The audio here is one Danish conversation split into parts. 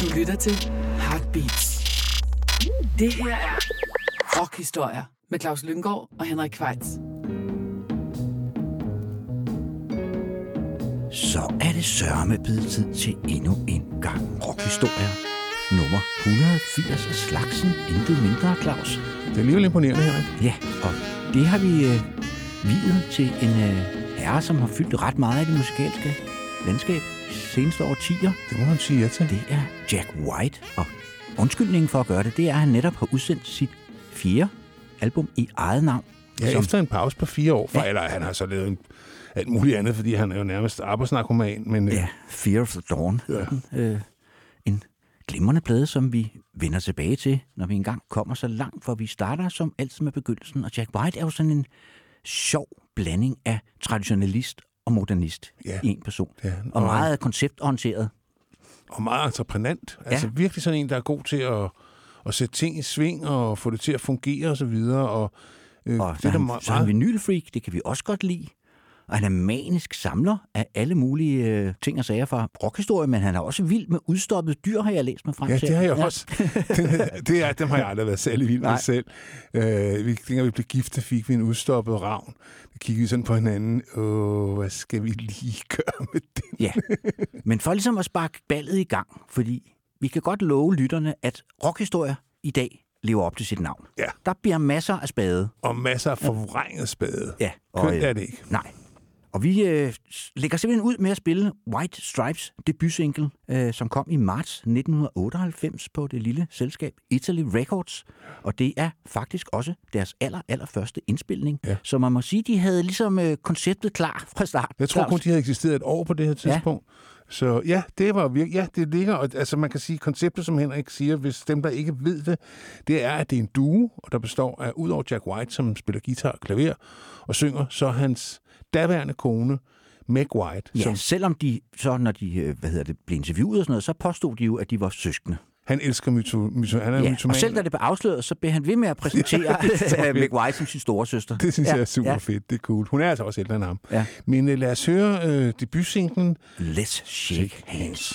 Du lytter til Heartbeats. Det her er Rockhistorier med Claus Lynggaard og Henrik Kvejts. Så er det sørme blevet tid til endnu en gang rockhistorier. Nummer 180 af slagsen, intet mindre, Claus. Det er alligevel imponerende, Henrik. Ja, og det har vi øh, videt til en øh, herre, som har fyldt ret meget i det musikalske landskab de seneste årtier. Det må man sige ja til. Det er Jack White, og undskyldningen for at gøre det, det er, at han netop har udsendt sit fjerde album i eget navn. Ja, som... efter en pause på fire år, for, ja. eller han har så lavet en, alt muligt andet, fordi han er jo nærmest arbejdsnarkoman. Men, ja, Fear of the Dawn. Ja. Øh, en glimrende plade, som vi vender tilbage til, når vi engang kommer så langt, for vi starter som altid med begyndelsen. Og Jack White er jo sådan en sjov blanding af traditionalist og modernist ja. i en person. Ja. Og, og meget konceptorienteret. Og meget entreprenant. Ja. Altså virkelig sådan en, der er god til at, at sætte ting i sving og få det til at fungere osv. Og, og, øh, og så, er han, meget... så er han vinylfreak, det kan vi også godt lide. Og han er manisk samler af alle mulige øh, ting og sager fra rockhistorie, men han er også vild med udstoppet dyr, har jeg læst mig frem ja, til. Ja, det har jeg også. det, det er, dem har jeg aldrig været særlig vild med selv. Øh, vi, dengang vi blev gift, fik vi en udstoppet ravn. Vi kiggede sådan på hinanden. Åh, hvad skal vi lige gøre med det? ja, men for ligesom at sparke ballet i gang, fordi vi kan godt love lytterne, at rockhistorie i dag lever op til sit navn. Ja. Der bliver masser af spade. Og masser af forvrænget spade. Ja. Og, Kønt er det ikke. Nej. Og vi øh, lægger simpelthen ud med at spille White Stripes debutsingle, øh, som kom i marts 1998 på det lille selskab Italy Records. Og det er faktisk også deres aller, aller første indspilning. Ja. Så man må sige, de havde ligesom øh, konceptet klar fra start. Jeg tror kun, de havde eksisteret et år på det her tidspunkt. Ja. Så ja, det var virkelig, ja, det ligger, og, altså man kan sige, konceptet, som Henrik siger, hvis dem, der ikke ved det, det er, at det er en duo, og der består af, udover Jack White, som spiller guitar og klaver og synger, så hans daværende kone, Meg White. Ja, som, selvom de så, når de øh, hvad hedder det, blev interviewet og sådan noget, så påstod de jo, at de var søskende. Han elsker myto, myto, han er ja, mytoman. og selv da det blev afsløret, så blev han ved med at præsentere ja, Meg White som sin store søster. Det synes ja, jeg er super ja. fedt. Det er cool. Hun er altså også ældre end ham. Ja. Men uh, lad os høre uh, debutsinglen. Let's Shake Hands.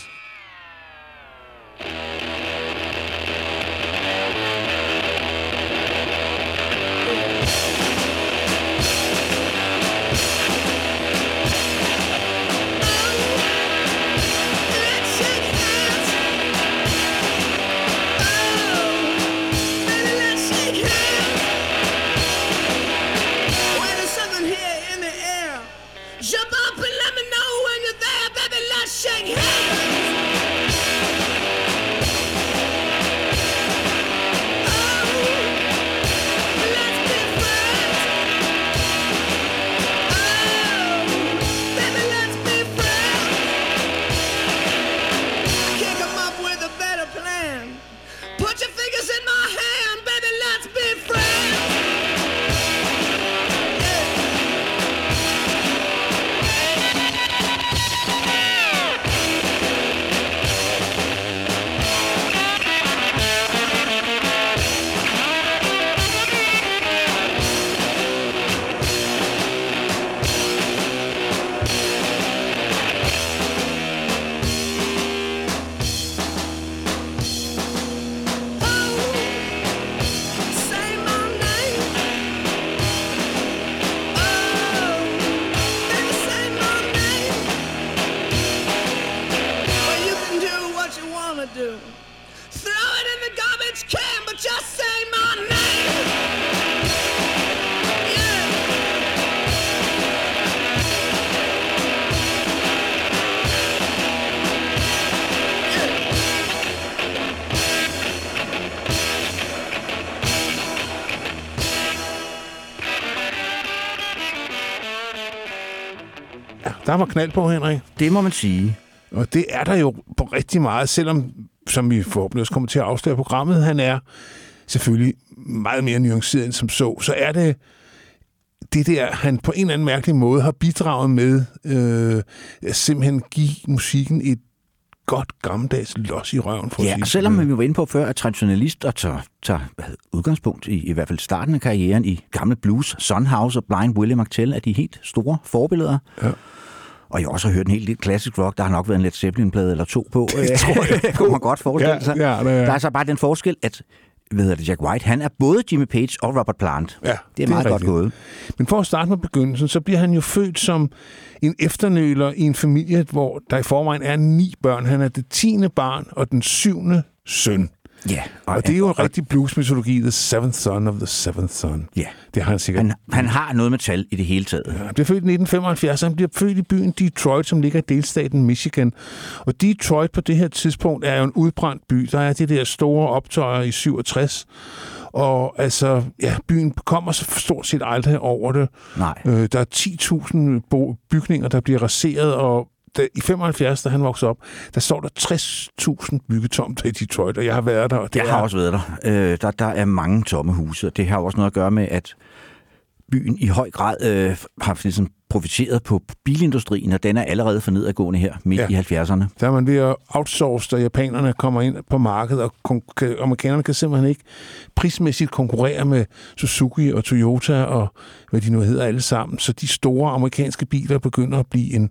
Crushing heat! do? Throw it in the garbage can, but just say my name. Der var knald på, Henrik. Det må man sige. Og det er der jo på rigtig meget, selvom, som vi forhåbentlig også kommer til at afsløre programmet, han er selvfølgelig meget mere nuanceret end som så, så er det det der, han på en eller anden mærkelig måde har bidraget med, øh, at simpelthen give musikken et godt gammeldags los i røven. For ja, og selvom vi var inde på før, at traditionalist og tager, tager udgangspunkt i i hvert fald starten af karrieren i gamle blues, Sunhouse og Blind Willie McTell er de helt store forbilleder. Ja. Og jeg har også hørt en helt lidt klassisk rock. Der har nok været en Led Zeppelin-plade eller to på. Det tror jeg. kunne man godt forestille Ja, sig. ja, det er- Der er så bare den forskel, at hvad hedder det, Jack White, han er både Jimmy Page og Robert Plant. Ja, det er det er meget godt rigtigt. gået. Men for at starte med begyndelsen, så bliver han jo født som en efternøler i en familie, hvor der i forvejen er ni børn. Han er det tiende barn og den syvende søn. Ja, Og det er jo en rigtig blues-mytologi, The Seventh Son of the Seventh Son. Ja. Det har han sikkert. Han, han har noget med tal i det hele taget. Han bliver født i 1975, og han bliver født i byen Detroit, som ligger i delstaten Michigan. Og Detroit på det her tidspunkt er jo en udbrændt by. Der er det der store optøjer i 67. Og altså, ja, byen kommer så stort set aldrig over det. Nej. Øh, der er 10.000 bo- bygninger, der bliver raseret, og da, i 75, da han voksede op, der står der 60.000 byggetomter i Detroit, og jeg har været der. Og det Jeg er, har også været der. Øh, der. Der er mange tomme huse, og det har også noget at gøre med, at byen i høj grad øh, har ligesom profiteret på bilindustrien, og den er allerede for nedadgående her midt Ja. i 70'erne. Der er man ved at outsource, da japanerne kommer ind på markedet, og kon- amerikanerne kan simpelthen ikke prismæssigt konkurrere med Suzuki og Toyota og hvad de nu hedder alle sammen. Så de store amerikanske biler begynder at blive en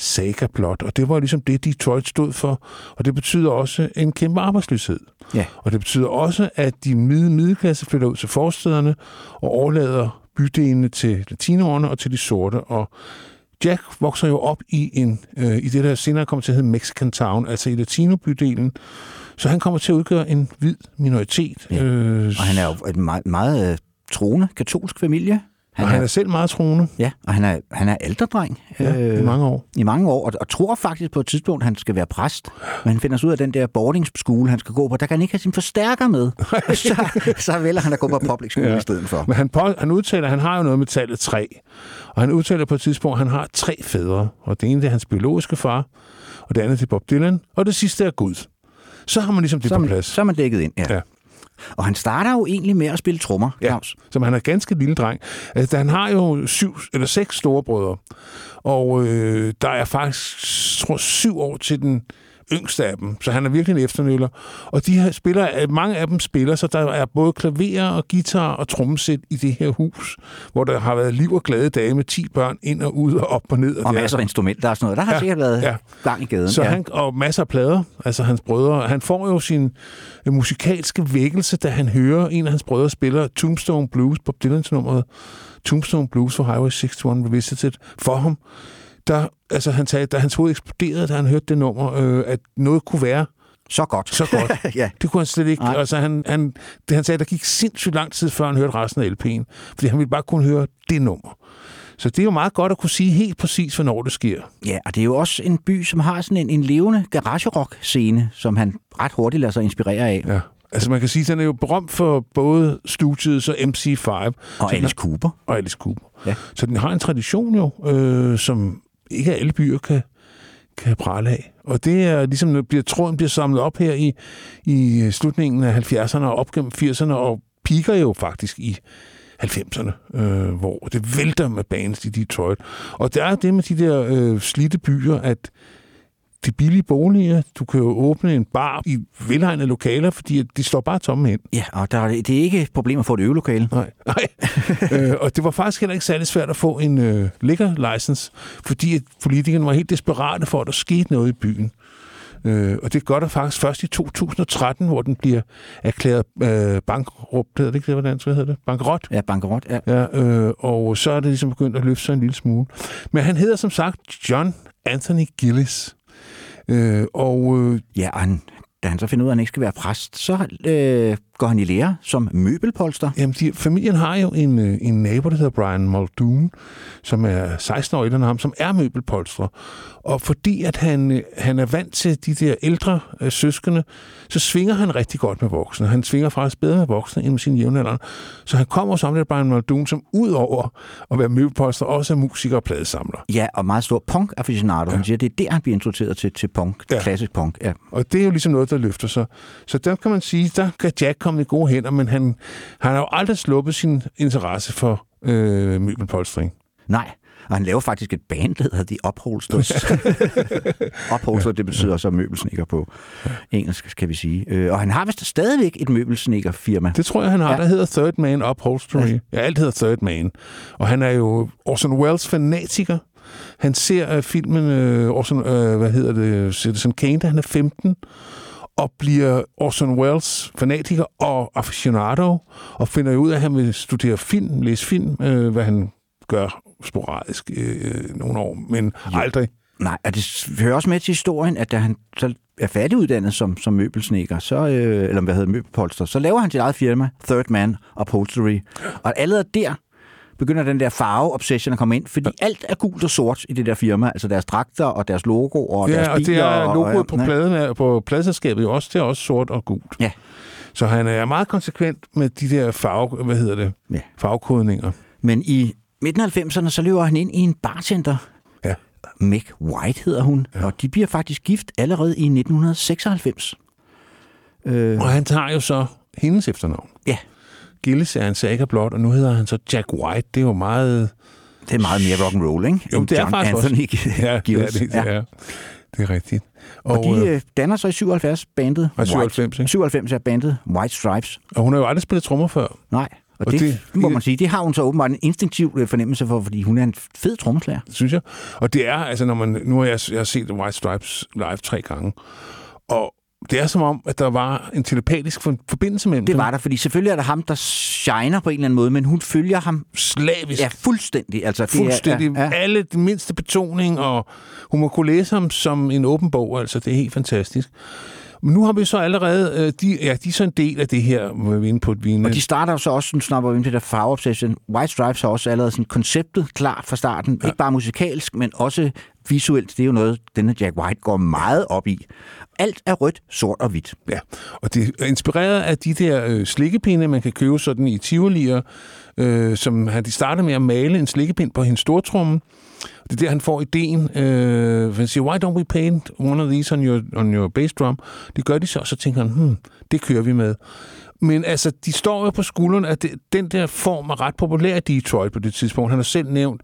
saga blot, og det var ligesom det, Detroit stod for, og det betyder også en kæmpe arbejdsløshed. Ja. Og det betyder også, at de mid- middelklasse flytter ud til forstederne og overlader bydelene til latinoerne og til de sorte. Og Jack vokser jo op i en øh, i det, der senere kommer til at hedde Mexican Town, altså i latinobydelen. Så han kommer til at udgøre en hvid minoritet. Ja. Øh, Og han er jo et meget, meget øh, troende katolsk familie. Han, og han er selv meget troende Ja, og han er, han er alderdreng. ja, i mange år. i mange år, og, og tror faktisk på et tidspunkt, han skal være præst. Men han finder sig ud af den der boarding school, han skal gå på. Der kan han ikke have sin forstærker med. så, så vælger han at gå på public school ja. i stedet for. Men han, på, han udtaler, han har jo noget med tallet 3. Og han udtaler på et tidspunkt, at han har tre fædre. Og det ene det er hans biologiske far, og det andet det er Bob Dylan, og det sidste er Gud. Så har man ligesom det Så er på man, plads. så er man dækket ind, ja. Ja. Ja. Og han starter jo egentlig med at spille trommer, Ja, Claus. som han er ganske lille dreng. Altså, han har jo syv eller seks storebrødre, og øh, der er faktisk tror, syv år til den yngste af dem, så han er virkelig en efternøller. Og de her spiller, mange af dem spiller, så der er både klaver og guitar og trommesæt i det her hus, hvor der har været liv og glade dage med 10 børn ind og ud og op og ned. Og er- masser af instrumenter og sådan noget. Der har Ja, sikkert været ja. ja. gang i gaden. Så ja. han, og masser af plader, altså hans brødre. Han får jo sin øh, musikalske vækkelse, da han hører en af hans brødre spiller Tombstone Blues, Bob Dylans nummeret Tombstone Blues for Highway 61 Revisited for ham. Der, altså han sagde, da hans hoved eksploderede, da han hørte det nummer, øh, at noget kunne være Så godt. så godt. ja. Det kunne han slet ikke. Nej. Altså, han, han, det, han sagde, der gik sindssygt lang tid, før han hørte resten af LP'en. Fordi han ville bare kunne høre det nummer. Så det er jo meget godt at kunne sige helt præcis, hvornår det sker. ja, og det er jo også en by, som har sådan en, en levende garage-rock-scene, som han ret hurtigt lader sig inspirere af. Ja. Altså man kan sige, at den er jo berømt for både Stooges og MC5. Og Alice Cooper. og Alice Cooper. Ja. Så den har en tradition jo, øh, som ikke alle byer kan, kan prale af. Og det er ligesom, når bliver, tråden bliver samlet op her i, i slutningen af 70'erne og op gennem 80'erne, og piker jo faktisk i 90'erne, øh, hvor det vælter med bands i Detroit. Og der er det med de der øh, slidte byer, at de billige boliger, du kan jo åbne en bar i velhegnede lokaler, fordi de står bare tomme hen. Ja, og der, er- det er ikke et problem at få et øvelokale. Nej, nej. øh, og det var faktisk heller ikke særlig svært at få en øh, liquor license, fordi at politikerne var helt desperate for, at der skete noget i byen. Øh, og det gør der faktisk først i 2013, hvor den bliver erklæret øh, bankrot. Hedder det ikke det, hvordan så hedder det? Bankrot. Ja, bankerot. Ja. Ja, øh, og så er det ligesom begyndt at løfte sig en lille smule. Men han hedder som sagt John Anthony Gillis. Øh, og øh, Ja, han, da han så finder ud af, at han ikke skal være præst, så øh, går han i lære som møbelpolster. Jamen, de, familien har jo en, øh, en nabo, der hedder Brian Muldoon, som er 16 år ældre end ham, som er møbelpolstrer. Og fordi at han, øh, han er vant til de der ældre øh, søskende, så svinger han rigtig godt med voksne. Han svinger faktisk bedre med voksne end med sine jævnaldrende. Så han kommer som det Brian Muldoon, som ud over at være møbelpolster, også er musiker og pladesamler. Ja, og meget stor punk-aficionado. Ja. Han siger, det er der, han bliver introduceret til, til punk, ja. klassisk punk. Ja. Og det er jo ligesom noget, der løfter sig. Så der kan man sige, der kan Jack komme i gode hænder, men han, han har jo aldrig sluppet sin interesse for øh, møbelpolstring. Nej, og han laver faktisk et band, der hedder The Upholsters. Upholster, det betyder så møbelsnikker på engelsk, kan vi sige. Øh, Og han har vist stadigvæk et møbelsnikkerfirma. Det tror jeg, han har. Ja. Der hedder Third Man Upholstery. Ja. ja, alt hedder Third Man. Og han er jo Orson Welles fanatiker. Han ser uh, filmen, uh, Orson, uh, hvad hedder det, Citizen Kane, da han er 15, og bliver Orson Welles fanatiker og aficionado, og finder ud af, at han vil studere film, læse film, uh, hvad han gør sporadisk uh, nogle år, men jo. aldrig. Nej, og det hører også med til historien, at da han så er færdiguddannet som, som møbelsnækker, så, øh, eller hvad hedder møbelpolster, så laver han sit eget firma, Third Man Upholstery. Og allerede der begynder den der farve-obsession at komme ind, fordi ja. alt er gult og sort i det der firma, altså deres dragter og deres logo og ja, deres biler. og det er logoet og, på pladen, på pladselskabet også, det er også sort og gult. Ja. Så han er meget konsekvent med de der farve, hvad hedder det, ja. farvekodninger. Men i midten af 90'erne, så løber han ind i en bartender, Ja. Meg White hedder hun, ja. og de bliver faktisk gift allerede i 1996. Øh, Og han tager jo så hendes efternavn. Ja, Gillis er en saga blot, og nu hedder han så Jack White. Det er jo meget... det er meget mere rock and roll, ikke? Jo, End det er John faktisk Anthony også. Ja, det er det. Ja. ja. Det er rigtigt. Og, og de øh, øh, danner så i 77 bandet Og 97, White. ikke? 97 er bandet White Stripes. og hun har jo aldrig spillet trommer før. Nej, og, Og det, det- det, må man sige, det har hun så åbenbart en instinktiv øh, fornemmelse for, fordi hun er en fed trommeslager. synes jeg. Og det er, altså, når man, nu har jeg, jeg har set White Stripes live tre gange, og det er som om, at der var en telepatisk for, forbindelse mellem Det dem. var der, fordi selvfølgelig er der ham, der shiner på en eller anden måde, men hun følger ham slavisk. ja, fuldstændig. Altså, det Fuldstændig. Er, ja, ja. Alle den mindste betoning, og hun må kunne læse ham som en åben bog. Altså, det er helt fantastisk. Men nu har vi så allerede, øh, de, ja, de er så en del af det her, hvor vi er inde på et vine. Og de starter så også, nu snapper vi ind til der farveobsession. White Stripes har også allerede sådan konceptet klar fra starten. Ja. Ikke bare musikalsk, men også visuelt. Det er jo noget, denne Jack White går meget op i. Alt er rødt, sort og hvidt. Ja, og det er inspireret af de der øh, slikkepinde, man kan købe sådan i Tivoli'er, øh, som han, de starter med at male en slikkepind på hendes stortrumme. Det er der, han får ideen. Øh, han siger, why don't we paint one of these on your, on your bass drum? Det gør de så, og så tænker han, hmm, det kører vi med. Men altså, de står jo på skuldrene, at det, den der form er ret populær i Detroit på det tidspunkt. Han har selv nævnt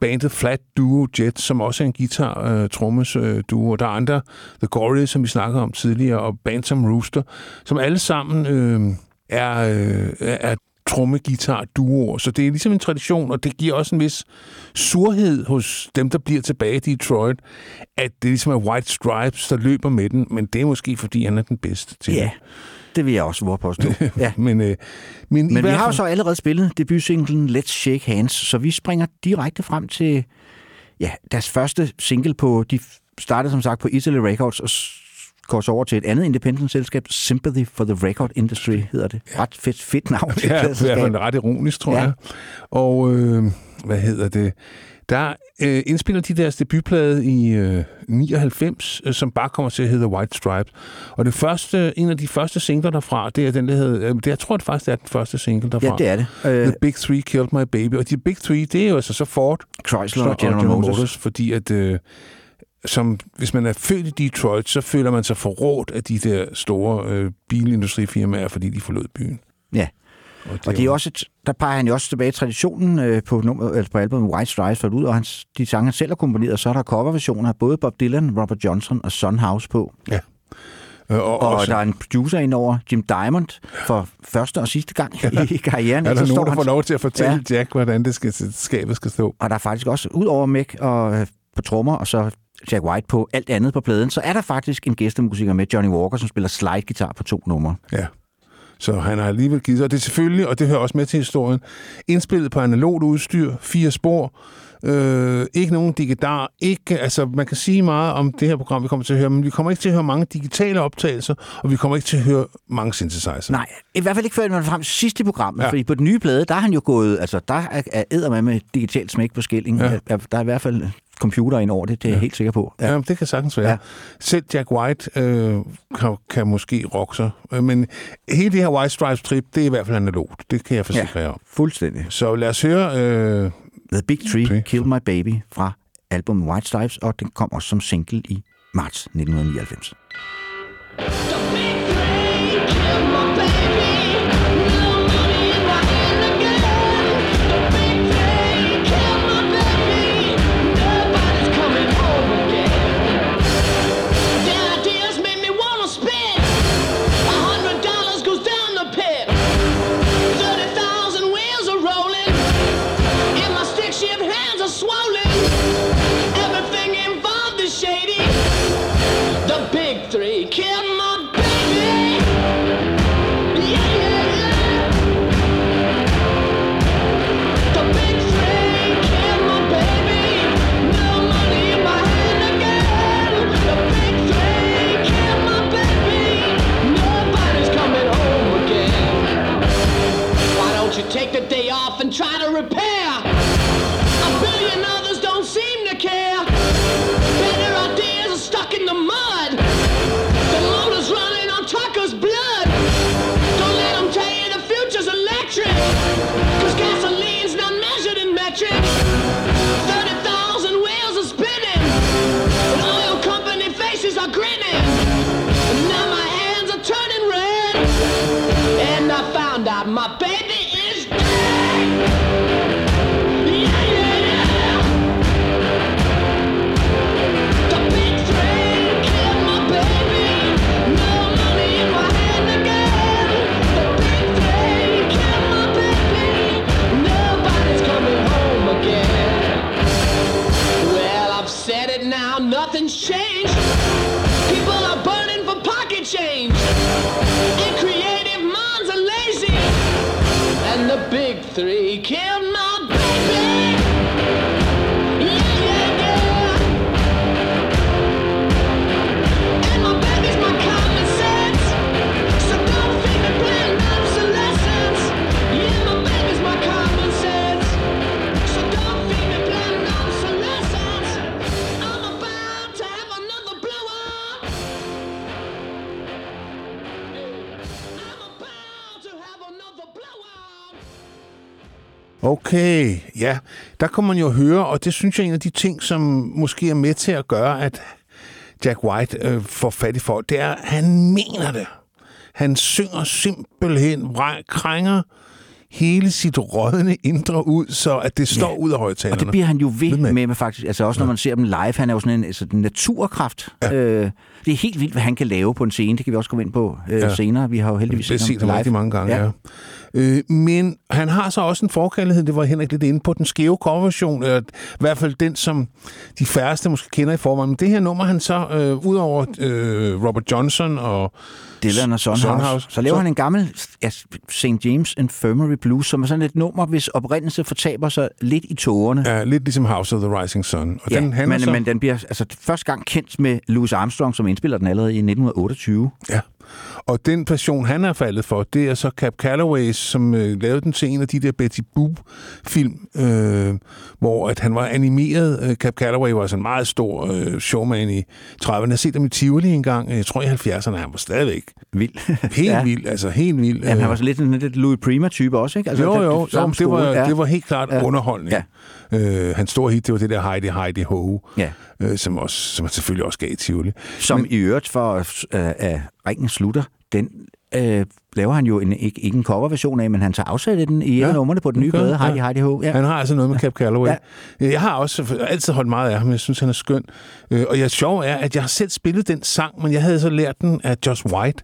bandet Flat Duo Jet, som også er en guitar øh, trommes øh, duo. Der er andre, The Gorillaz, som vi snakkede om tidligere, og Bantam Rooster, som alle sammen øh, er, øh, er tromme guitar duoer. Så det er ligesom en tradition, og det giver også en vis surhed hos dem, der bliver tilbage i Detroit, at det ligesom er White Stripes, der løber med den, men det er måske, fordi han er den bedste til Ja, det. Det vil jeg også våge påstå. Ja. Men, øh, men, Men vi har jo så allerede spillet debutsinglen Let's Shake Hands, så vi springer direkte frem til ja, deres første single på, de startede som sagt på Italy Records og går så over til et andet independent-selskab, Sympathy for the Record Industry hedder det. Ret fedt, fedt navn Ja, et i hvert pladselskab. fald ret ironisk, tror ja. jeg. Og øh, hvad hedder det? Der øh, indspiller de deres debutplade i øh, 99, øh, som bare kommer til at hedde White Stripes. Og det første, en af de første singler derfra, det er den, der hedder... Øh, det, jeg tror det faktisk, det er den første single derfra. Ja, det er det. Øh, The Big Three Killed My Baby. Og de Big Three, det er jo altså så Ford Chrysler og General Motors. fordi at... Øh, som, hvis man er født i Detroit, så føler man sig forrådt af de der store øh, bilindustrifirmaer, fordi de forlod byen. Ja. Og Og det er også et, der peger han jo også tilbage i traditionen øh, på, nummer, eller på albumet White Stripes for ud, og hans, de sange, han selv har komponeret, så er der coverversioner af både Bob Dylan, Robert Johnson og Son House på. Øh, og, Og også, der er en producer indover, Jim Diamond, for første og sidste gang i karrieren. er der nogen, der får lov til at fortælle Ja. ja. Jack, hvordan det skal, skabet skal stå? Og der er faktisk også, ud over Mick og øh, på trommer, og så Jack White på alt andet på pladen, så er der faktisk en gæstemusiker med, Johnny Walker, som spiller slide-guitar på to numre. Ja. Så han har alligevel givet sig. Og det er selvfølgelig, og det hører også med til historien, indspillet på analogt udstyr, fire spor, øh, ikke nogen digitar, ikke, altså man kan sige meget om det her program, vi kommer til at høre, men vi kommer ikke til at høre mange digitale optagelser, og vi kommer ikke til at høre mange synthesizer. Nej, i hvert fald ikke før man frem sidst i programmet, ja. Fordi på den nye plade, der er han jo gået, altså der er, er æder med med digitalt smæk på skilling. Ja. Der er i hvert fald computer ind over det, det er jeg helt sikker på. Ja, det kan sagtens være. Ja. Ja. Selv Jack White øh, kan, kan måske rokke sig. Øh, Men hele det her White Stripes trip, det er i hvert fald analogt. Det kan jeg forsikre jer om. Fuldstændig. Så lad os høre... Øh, The Big Tree, Tree. Kill My Baby fra albumet White Stripes, og den kom også som single i marts 1999. Try to repair? A billion others don't seem to care. Better ideas are stuck in the mud. The motor's running on truckers' blood. Don't let them tell you the future's electric. Cause gasoline's not measured in metric. 30,000 wheels are spinning. And oil company faces are grinning. And now my hands are turning red. And I found out my baby Okay, ja. Der kan man jo høre, og det synes jeg er en af de ting, som måske er med til at gøre, at Jack White øh, får fat i folk, det er, at han mener det. Han synger simpelthen, krænger hele sit rådne indre ud, så at det står Ja. ud af Og højtalerne. det bliver han jo ved med. med, med faktisk. Altså også når man ser dem live, han er jo sådan en altså, naturkraft. Ja. Øh, det er helt vildt, hvad han kan lave på en scene. Det kan vi også komme ind på øh, Ja. ja. senere. Vi har jo heldigvis set ham live. rigtig mange gange, ja. ja. Øh, men han har så også en forkærlighed, det var Henrik lidt inde på, den skæve coverversion, eller i hvert fald den, som de færreste måske kender i forvejen. Men det her nummer, han så, øh, udover øh, Robert Johnson og Dylan og Sunhouse. Sunhouse. Så laver Så- han en gammel ja, St. James Infirmary Blues, som er sådan et nummer, hvis oprindelse fortaber sig lidt i tårerne. Ja, lidt ligesom House of the Rising Sun. Og Ja, den, men, så, men den bliver altså, første gang kendt med Louis Armstrong, som indspiller den allerede i 1928. ja. Og den version, han er faldet for, det er så Cap Calloway, som øh, lavede den til en af de der Betty Boop-film, øh, hvor at han var animeret. Øh, Cap Calloway var sådan en meget stor øh, showman i 30'erne. Jeg har set dem i Tivoli en gang, øh, jeg tror i 70'erne, han var stadigvæk Vild. helt ja. vild, altså helt vild. Ja, han var så lidt en lidt Louis Prima-type også, ikke? Altså, jo, jo, jo det, var, ja. det var helt klart Ja. underholdning. Ja. Øh, hans store hit, det var det der Heidi Heidi Ho, Ja. øh, som, også, som selvfølgelig også gav i Tivoli. Som i øvrigt for øh, at ringen slutter, den øh, laver han jo en, ikke, ikke en coverversion af, men han tager afsat i den i ja, nummerne på den nye plade, Heidi ja. Heidi Ho. Ja. Han har altså noget med Cap Calloway. Ja. Ja. Jeg har også altid holdt meget af ham. Jeg synes, han er skøn. Øh, Og jeg sjov er, at jeg har selv spillet den sang, men jeg havde så lært den af Josh White,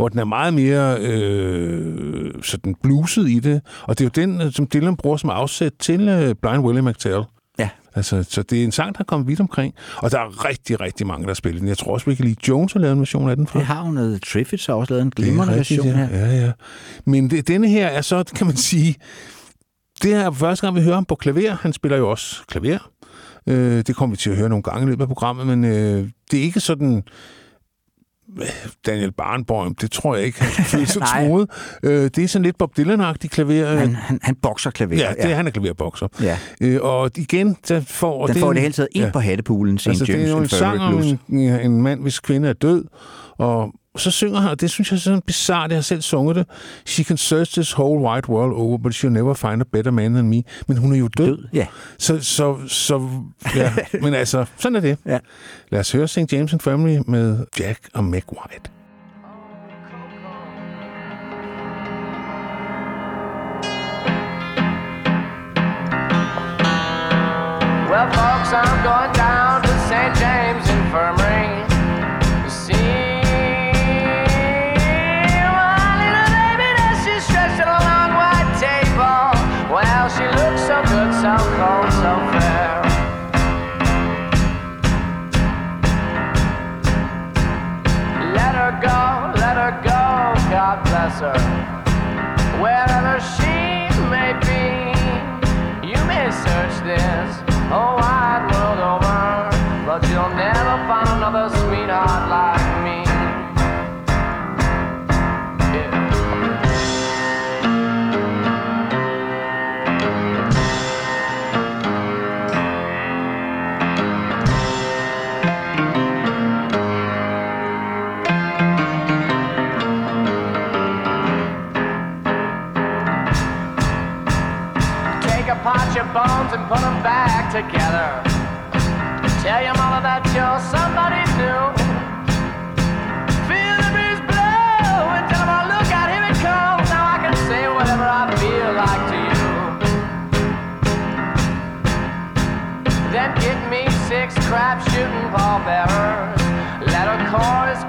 hvor den er meget mere øh, sådan bluset i det. Og det er jo den, øh, som Dylan bruger som afsæt til øh, Blind Willie McTell. ja. Altså, så det er en sang, der er kommet vidt omkring. Og der er rigtig, rigtig mange, der spiller den. Jeg tror også, Ricky Lee Jones har lavet en version af den fra. Det har hun noget. Triffids har også lavet en glimrende version ja. her. Ja, ja. Men det, denne her er så, kan man sige, det er første gang, vi hører ham på klaver. Han spiller jo også klaver. Øh, det kommer vi til at høre nogle gange i løbet af programmet, men øh, det er ikke sådan... Daniel Barnborg, det tror jeg ikke, han føler sig troet. Øh, det er sådan lidt Bob Dylan-agtig klaver. Han, han, han bokser klaver. ja, det er, han er klaverbokser. Ja. Øh, og igen, der får... Den det får en- det hele taget ind ja. på hattepulen, St. Altså, det er James jo en sang om en, en mand, hvis kvinde er død, og så synger han, og det synes jeg er sådan bizarrt, jeg har selv sunget det. She can search this whole wide world over, but she'll never find a better man than me. Men hun er jo død. Død, ja. Så, så, så ja, men altså, sådan er det. Ja. Lad os høre St. James and Family med Jack og Meg White. Well, folks, I'm going down God bless her. Wherever she may be, you may search this whole wide world over, but you'll never find another sweetheart like bones and put them back together. Tell your mother that you're somebody new. Feel the breeze blow and tell 'em, "Oh, look out, here it comes. Now I can say whatever I feel like to you. Then get me six crap shooting pallbearers. Let a chorus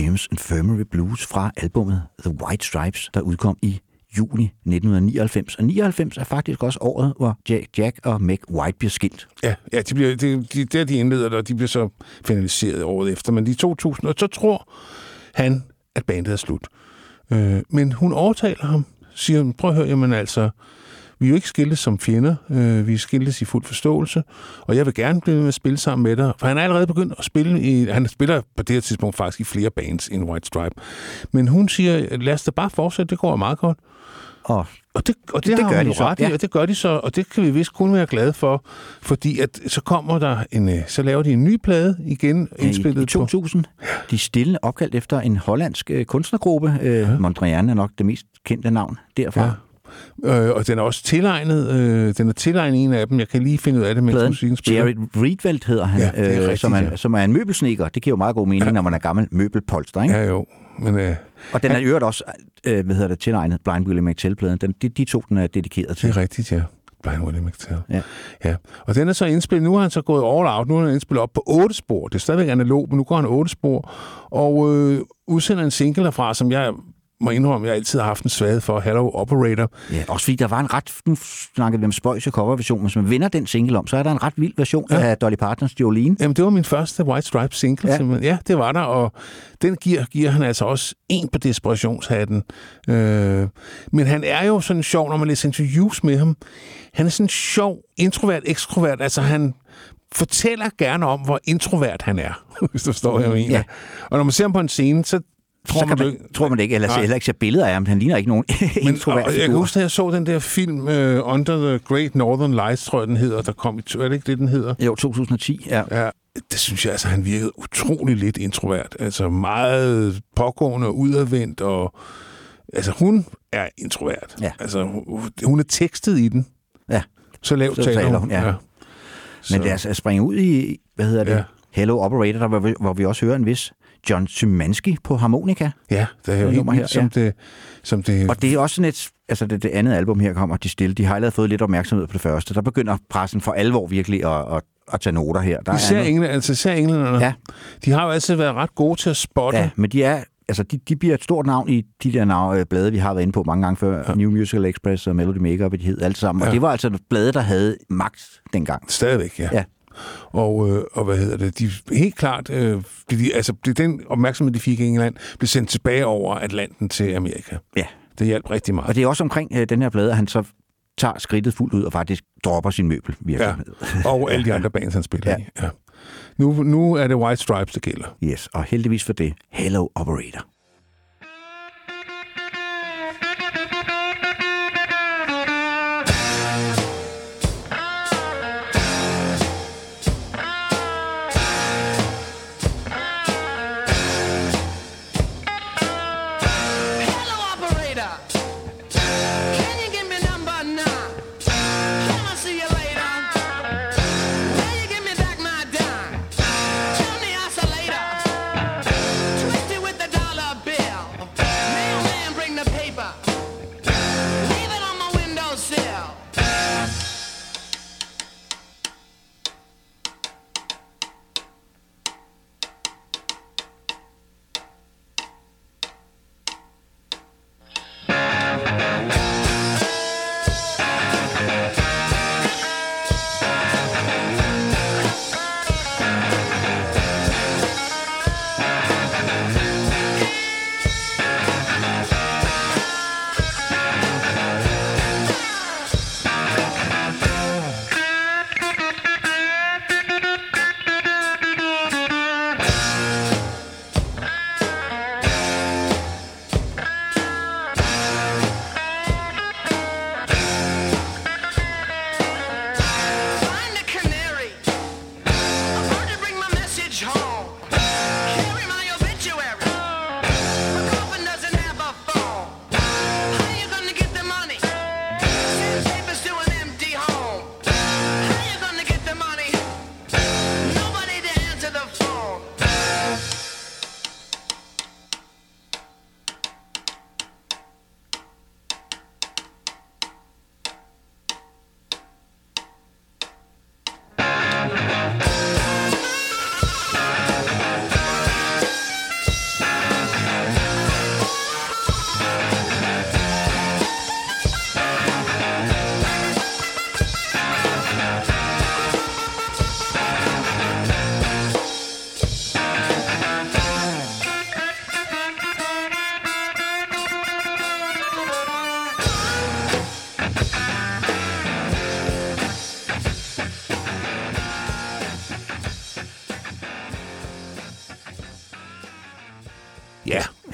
James Infirmary Blues fra albummet The White Stripes, der udkom i juni 1999. Og 99 er faktisk også året, hvor Jack, Jack og Meg White bliver skilt. Ja, ja de bliver, de, de, der de indleder det, og de bliver så finaliseret året efter. Men i 2000, og så tror han, at bandet er slut. Øh, men hun overtaler ham, siger, prøv at høre, jamen altså, vi er jo ikke skiltes som fjender, øh, vi er skiltes i fuld forståelse, og jeg vil gerne blive med at spille sammen med dig. For han er allerede begyndt at spille, i, han spiller på det her tidspunkt faktisk i flere bands end White Stripe. Men hun siger, lad os da bare fortsætte, det går meget godt. Og Og det, og det, Det det gør de jo så, ret i, ja. og det gør de så, og det kan vi vist kun være glade for, fordi at så kommer der en, øh, så laver de en ny plade igen, indspillet i, i 2000, de stille opkaldt efter en hollandsk øh, kunstnergruppe. Øh, Mondrian er nok det mest kendte navn derfra. Ja. Øh, og den er også tilegnet, øh, den er tilegnet en af dem, jeg kan lige finde ud af det, mens Pladen. musikken spiller. Jared Riedwald hedder han, Ja, det øh, rigtigt, som, er, ja. som er en møbelsnikker. Det giver jo meget god mening, ja. når man er gammel møbelpolster. Ikke? Ja, jo. Men, øh, Og den er i øvrigt også, øh, hvad hedder det, tilegnet Blind Willie McTell-pladen. Den, de, de to, den er dedikeret det til. er rigtigt, ja. Blind Willie McTell. Ja. ja. Og den er så indspillet, nu har han så gået all out, nu har han indspillet op på otte spor. Det er stadigvæk analog, men nu går han otte spor. Og øh, udsender en single derfra, som jeg må indrømme, jeg altid har haft en svaghed for, Hello Operator. Ja, også fordi der var en ret, nu snakkede vi om spøjs coverversion, men hvis man vender den single om, så er der en ret vild version ja. af Dolly Partons Jolene. Jamen, det var min første White Stripes single. Ja. Ja, ja det var der, og den giver, giver han altså også en på desperationshatten. Øh, men han er jo sådan sjov, når man læser interviews med ham. Han er sådan sjov, introvert, ekstrovert. Altså, han fortæller gerne om, hvor introvert han er, hvis du forstår, hvad jeg mener. Ja. Og når man ser ham på en scene, så tror så man, man, tror man det ikke, eller Nej. heller ikke ser billeder af ham. Han ligner ikke nogen men, introvert og, jeg kan huske, da jeg så den der film uh, Under the Great Northern Lights, tror jeg, den hedder. Der kom i, er det ikke det, den hedder? Jo, 2010, ja. Ja, det synes jeg, altså, han virkede utrolig lidt introvert. Altså meget pågående og udadvendt, og altså, hun er introvert. Ja. Altså, hun- er tekstet i den. Ja. Så lavt Så taler hun. ja. Så, Men lad os at springe ud i, hvad hedder det, Ja. ja. Hello Operator, der, hvor, vi, hvor vi også hører en vis John Symanski på harmonika. Ja, det er jo helt vildt, her, som, det, som det... Og det er også sådan et, altså det, det andet album her kommer, de stille, de har allerede fået lidt opmærksomhed på det første. Der begynder pressen for alvor virkelig at, at, at tage noter her. Der Især, noget- englænder, altså, især englænderne, Ja. de har jo altid været ret gode til at spotte. Ja, men de er, altså de, de bliver et stort navn i de der navn, øh, blade, vi har været inde på mange gange før. Ja. New Musical Express og Melody Maker, hvad de hed, alt sammen. Og Ja. det var altså blade, der havde magt dengang. Stadigvæk, ja. Ja. Og, øh, og hvad hedder det? De helt klart, øh, de, altså det, den opmærksomhed, de fik i England, blev sendt tilbage over Atlanten til Amerika. Ja. Det hjalp rigtig meget. Og det er også omkring øh, den her plade, at han så tager skridtet fuldt ud og faktisk dropper sin møbelvirksomhed. Og alle de andre bands, han spiller Ja. ja. i. Ja. Nu, nu er det White Stripes, der gælder. Yes, og heldigvis for det, Hello Operator.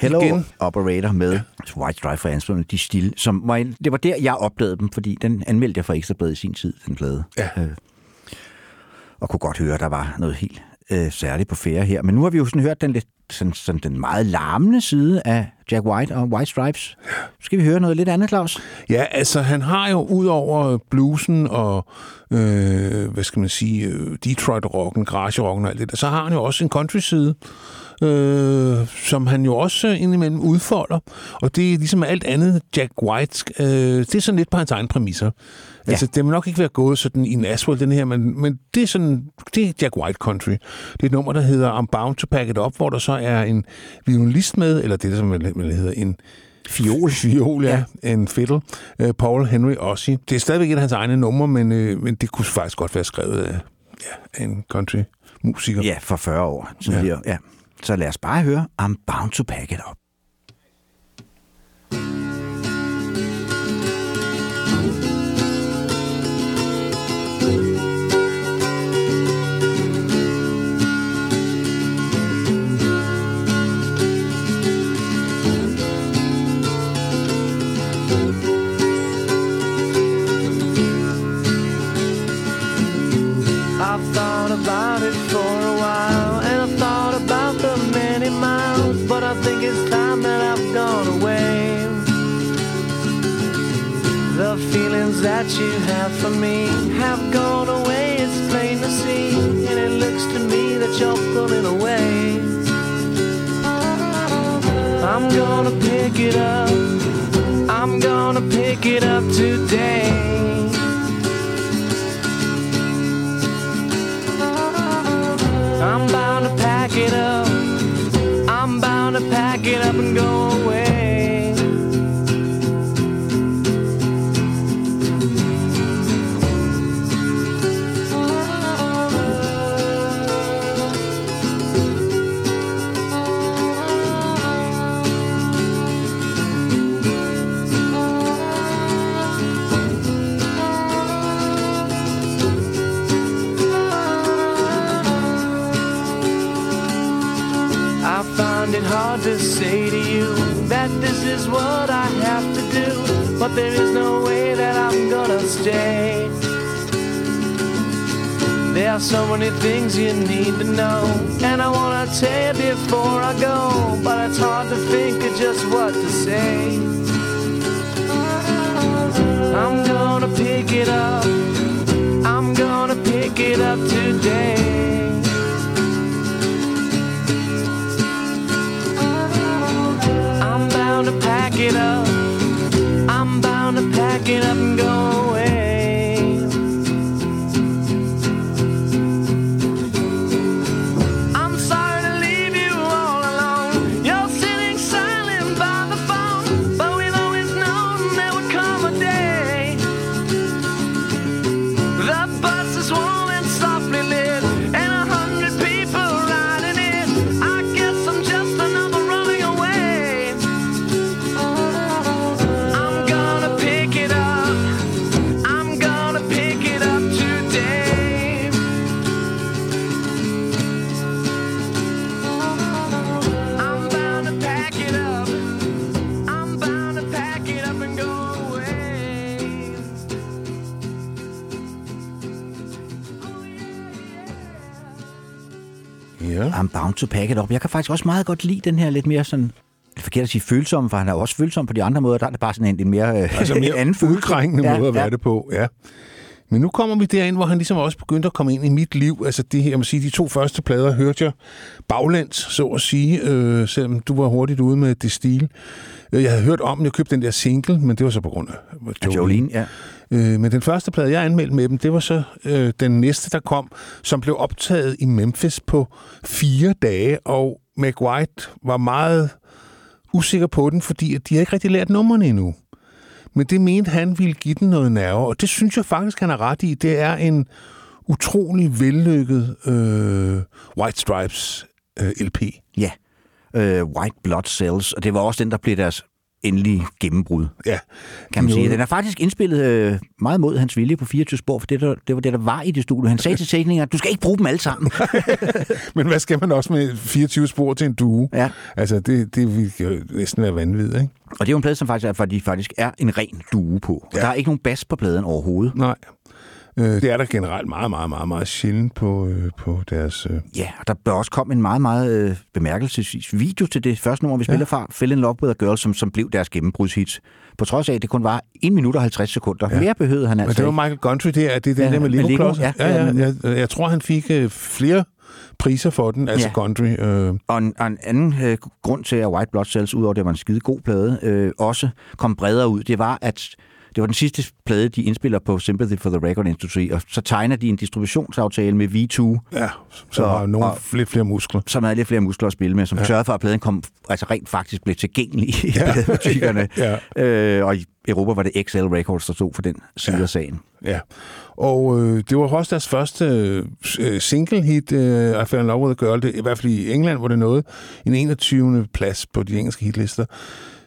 Hello Igen. Operator med ja. White Stripe for anspillerne, de stille, som var det var der, jeg opdagede dem, fordi den anmeldte jeg for Ekstrabladet i sin tid, den plade. Ja. Øh, og kunne godt høre, at der var noget helt øh, særligt på færre her. Men nu har vi jo sådan hørt den, lidt, sådan, sådan den meget larmende side af Jack White og White Stripes. Skal vi høre noget lidt andet, Claus? Ja, altså han har jo ud over bluesen og, øh, hvad skal man sige, øh, Detroit-rocken, garage-rocken og alt det der, så har han jo også en country-side, øh, som han jo også øh, indimellem udfolder. Og det er ligesom alt andet Jack White, øh, det er sådan lidt på hans egen præmisser. Ja. Altså, det må nok ikke være gået sådan i en asphalt, den her, men, men det er sådan, det er Jack White Country. Det er et nummer, der hedder I'm Bound to Pack It Up, hvor der så er en violinist med, eller det, som vel- vel hedder en Fiol. Fiol, ja. ja. En fiddle. Uh, Paul Henry Ossie. Det er stadigvæk et af hans egne numre, men, uh, men det kunne faktisk godt være skrevet af ja, en country-musiker. Ja, for 40 år tidligere. Ja. ja. Så lad os bare høre I'm Bound to Pack It Up. I've thought about it gone away. The feelings that you have for me have gone away, it's plain to see, and it looks to me that you're pulling away. I'm gonna pick it up, I'm gonna pick it up today. I'm bound to pack it up. I'm bound to pack it up and go away. Is what I have to do, but there is no way that I'm gonna stay. There are so many things you need to know, and I wanna tell you before I go, but it's hard to think of just what to say. I'm gonna pick it up, I'm gonna pick it up today. Up. I'm bound to pack it up I'm Bound to Pack It Up. Jeg kan faktisk også meget godt lide den her lidt mere sådan... Det er forkert at sige følsom, for han er også følsom på de andre måder. Der er det bare sådan en, en mere, øh, Altså mere anden udkrængende ja, måde at være ja. det på, ja. Men nu kommer vi derind, hvor han ligesom også begyndte at komme ind i mit liv. Altså det her, jeg må sige, de to første plader hørte jeg baglæns, så at sige, øh, selvom du var hurtigt ude med det stil. Øh, Jeg havde hørt om, jeg købte den der single, men det var så på grund af Af Jolene, ja. Øh, men den første plade, jeg anmeldte med dem, det var så øh, den næste, der kom, som blev optaget i Memphis på fire dage, og Meg White var meget usikker på den, fordi at de havde ikke rigtig lært numrene endnu. Men det mente han ville give den noget nerve, og det synes jeg faktisk, han har ret i. Det er en utrolig vellykket øh, White Stripes øh, LP. Ja. Øh, White Blood Cells, og det var også den, der blev deres endelige gennembrud, Ja. kan man sige. Den er faktisk indspillet øh, meget mod hans vilje på 24 spor, for det, der, det var det, der var i det studie. Han sagde til teknikeren, du skal ikke bruge dem alle sammen. Men hvad skal man også med 24 spor til en due? Ja. Altså, det, det vil jo næsten være vanvittigt, ikke? Og det er jo en plade, som faktisk er, fordi faktisk er en ren due på. Ja. Der er ikke nogen bas på pladen overhovedet. Nej. Øh, det er der generelt meget, meget, meget, meget sjældent på, øh, på deres... Øh, Ja, og der bør også komme en meget, meget øh, bemærkelsesvis video til det første nummer, vi spiller ja. fra, Fell in Love with a Girl, som, som blev deres gennembrudshit. På trods af, at det kun var 1 minut og 50 sekunder. Ja. Mere behøvede han Men altså det var. Michael Gundry, det er, det den Ja, der med Lego, ja. ja, ja, jeg, jeg tror, han fik øh, flere priser for den, altså Ja. Gundry. Øh, Og en, og en anden øh, grund til, at White Blood Cells, udover det var en skide god plade, øh, også kom bredere ud, det var, at det var den sidste plade, de indspiller på Sympathy for the Record Industry, og så tegner de en distributionsaftale med V2, ja, så har nogle og- lidt flere muskler. som havde lidt flere muskler at spille med, som ja. sørgede for, at pladen kom, altså rent faktisk blev tilgængelig i ja. pladebutikkerne. Ja. øh, og i Europa var det XL Records, der stod for den side Ja. af sagen. Ja, og øh, det var også deres første øh, single-hit, øh, I Fell in Love with a Girl. Det, I hvert fald i England, hvor det nåede en 21. plads på de engelske hitlister.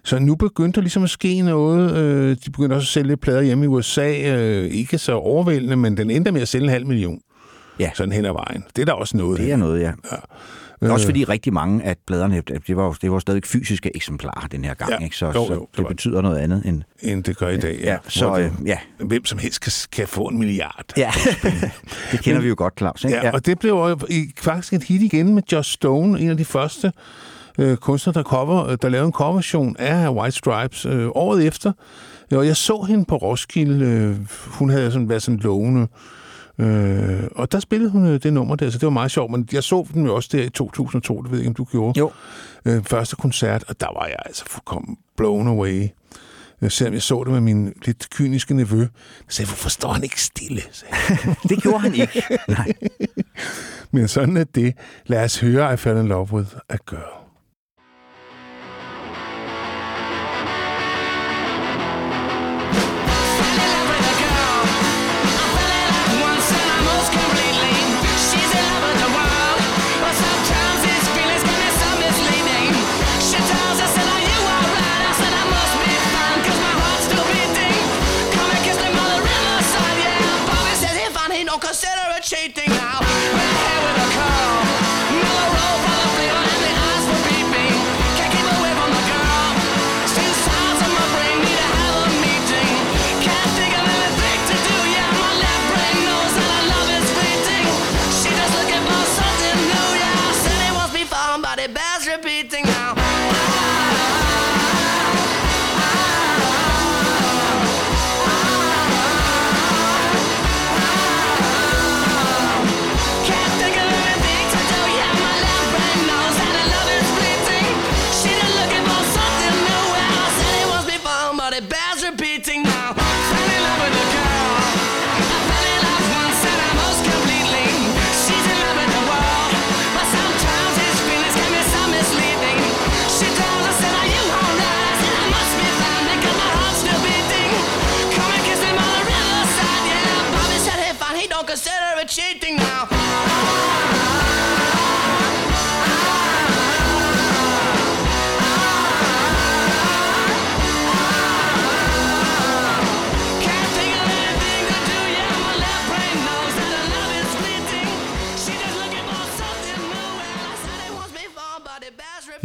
Så nu begyndte der ligesom at ske noget. Øh, de begyndte også at sælge plader hjemme i USA. Øh, ikke så overvældende, men den endte med at sælge en halv million. Ja. Sådan hen ad vejen. Det er der også noget Det er noget, ja. Øh. Også fordi rigtig mange af pladerne, det var jo det var stadig fysiske eksemplarer den her gang, Ja. ikke? Så, Jo, så jo, det det var- betyder noget andet end... end det gør i dag. Ja, så Hvor øh, ja, Hvem som helst kan, kan få en milliard. ja. det kender vi jo godt, Claus. Ikke? Ja, og det blev jo i- faktisk et hit igen med Josh Stone, en af de første øh, kunstnere, der, cover, øh, der lavede en coverversion af White Stripes øh, året efter. Og jeg så hende på Roskilde. Øh, hun havde sådan været sådan lovende. Øh, og der spillede hun øh, det nummer der, så det var meget sjovt. Men jeg så den jo også der i 2002, det ved jeg ikke, om du gjorde. Jo. Øh, første koncert, og der var jeg altså fuldkommen blown away. Øh, Selvom jeg så det med min lidt kyniske nevø. Jeg sagde, hvorfor står han ikke stille? Det gjorde han ikke. Nej. Men sådan er det. Lad os høre I Fell in Love with a Girl.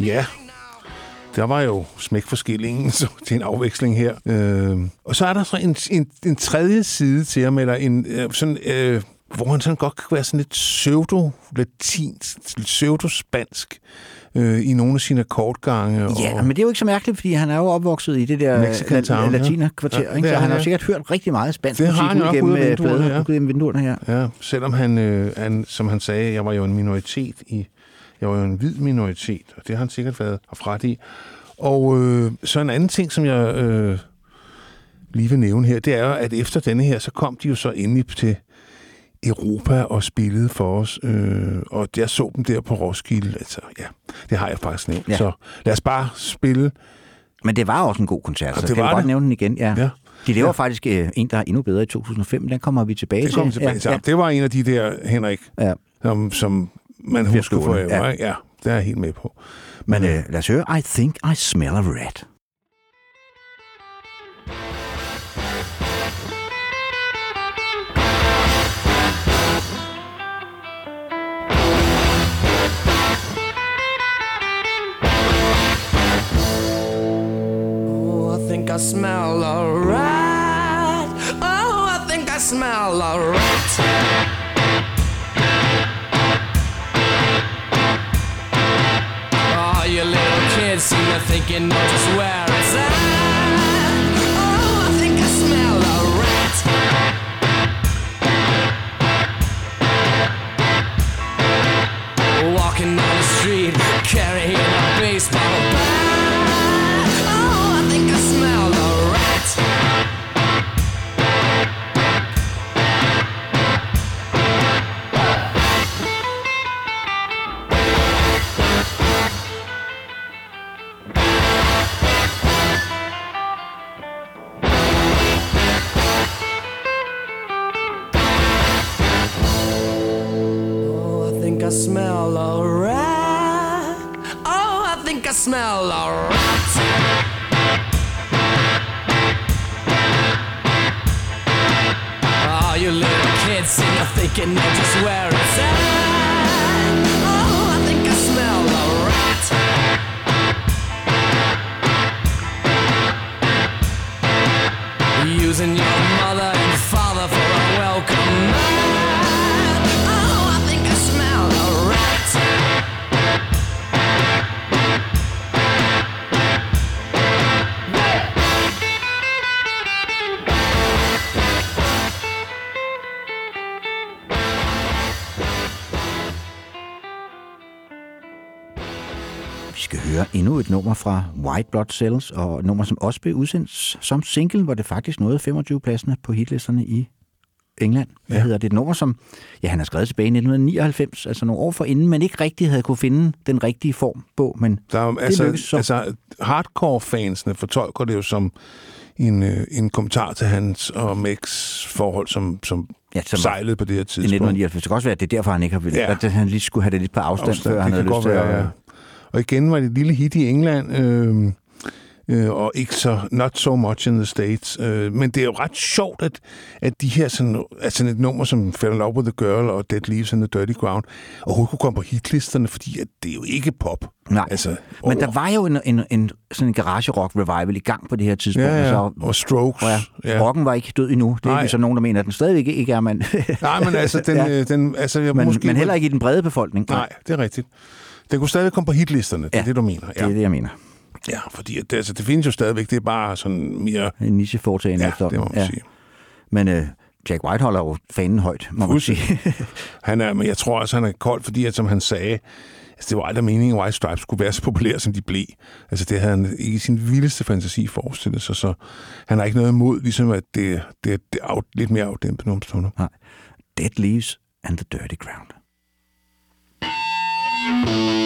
Ja. Der var jo smæk for skillingen så til en afveksling her. Øh, og så er der så en, en, en tredje side til ham, eller en øh, sådan... Øh, hvor han sådan godt kan være sådan lidt pseudo-latinsk, pseudo-spansk øh, i nogle af sine akkordgange. Ja, og, men det er jo ikke så mærkeligt, fordi han er jo opvokset i det der ja. latinerkvarter, Ja, ikke? Så han har ja. sikkert hørt rigtig meget spansk Det har musik han ud gennem øh, vinduerne, ja. ud gennem vinduerne her. Ja, selvom han, øh, han, som han sagde, jeg var jo en minoritet i, jeg var jo en hvid minoritet, og det har han sikkert været haft ret i. Og øh, så en anden ting, som jeg øh, lige vil nævne her, det er jo, at efter denne her, så kom de jo så endelig til Europa og spillede for os, øh, og jeg så dem der på Roskilde, altså ja, det har jeg faktisk nævnt. Ja. Så lad os bare spille. Men det var også en god koncert, så det vi var godt det. nævne den igen. Ja. Ja. De laver Ja. faktisk øh, en, der er endnu bedre i 2005, den kommer vi tilbage Det til. kommer tilbage til. Ja, Ja, Det var en af de der, Henrik, ja. som, som man husker for øvrigt. Ja. ja, det er jeg helt med på. Men mm. øh, lad os høre, I think I smell a rat. Oh, I smell a rat. Oh, I think I smell a rat. Oh, you little kids seem to think you know just where it's at. Oh, I think I smell a rat. Walking down the street, carrying smell a rat. Oh, I think I smell a rat. Oh, you little kids seem to think you know just where it's at. Oh, I think I smell a rat. Using your mother and father for a welcome høre endnu et nummer fra White Blood Cells, og et nummer, som også blev udsendt som single, hvor det faktisk nåede 25 pladserne på hitlisterne i England. Hvad ja. hedder det? Et nummer, som ja, han har skrevet tilbage i 1999, altså nogle år forinden, men ikke rigtig havde kunne finde den rigtige form på, men Der er, det altså, lykkedes så. altså, hardcore-fansene fortolker det jo som en, øh, en kommentar til hans og Meks forhold, som, som, Ja, som sejlede på det her i tidspunkt. 1999. Det kan også være, at det er derfor, han ikke har ville, Ja. at han lige skulle have det lidt på afstand, Afstand, før han havde lyst til at... ja. Og igen var det et lille hit i England, øh, øh, og ikke så not so much in the States. Øh, men det er jo ret sjovt, at, at de her sådan, altså et nummer som Fell in Love with the Girl og Dead Leaves in the Dirty Ground overhovedet kunne komme på hitlisterne, fordi at det er jo ikke pop. Nej, Altså, men der var jo en, en, en, sådan en garage rock revival i gang på det her tidspunkt. Ja, ja. Så, Og Strokes. ja, ja. rocken var ikke død endnu. Det er Nej. ikke så nogen, der mener, at den stadigvæk ikke er, men, Nej, men altså, den, Ja. ja. den, altså jeg men, måske... men heller ikke i den brede befolkning. Nej, det er rigtigt. Den kunne stadig komme på hitlisterne, det er Ja. det, du mener. Det Ja, er det, jeg mener. ja fordi at det, altså, det findes jo stadigvæk, det er bare sådan mere... En niche-foretagende Ja, efter. det må man sige. Men øh, Jack White holder jo fanen højt, må man sige. Han er, men jeg tror også, han er kold, fordi at, som han sagde, altså, det var aldrig meningen, at White Stripes skulle være så populære, som de blev. Altså, det havde han ikke i sin vildeste fantasi forestillet sig, så han har ikke noget imod, ligesom at det, det, det er out, lidt mere afdæmpet nogle stunder. Nej. Dead Leaves and the Dirty Ground. You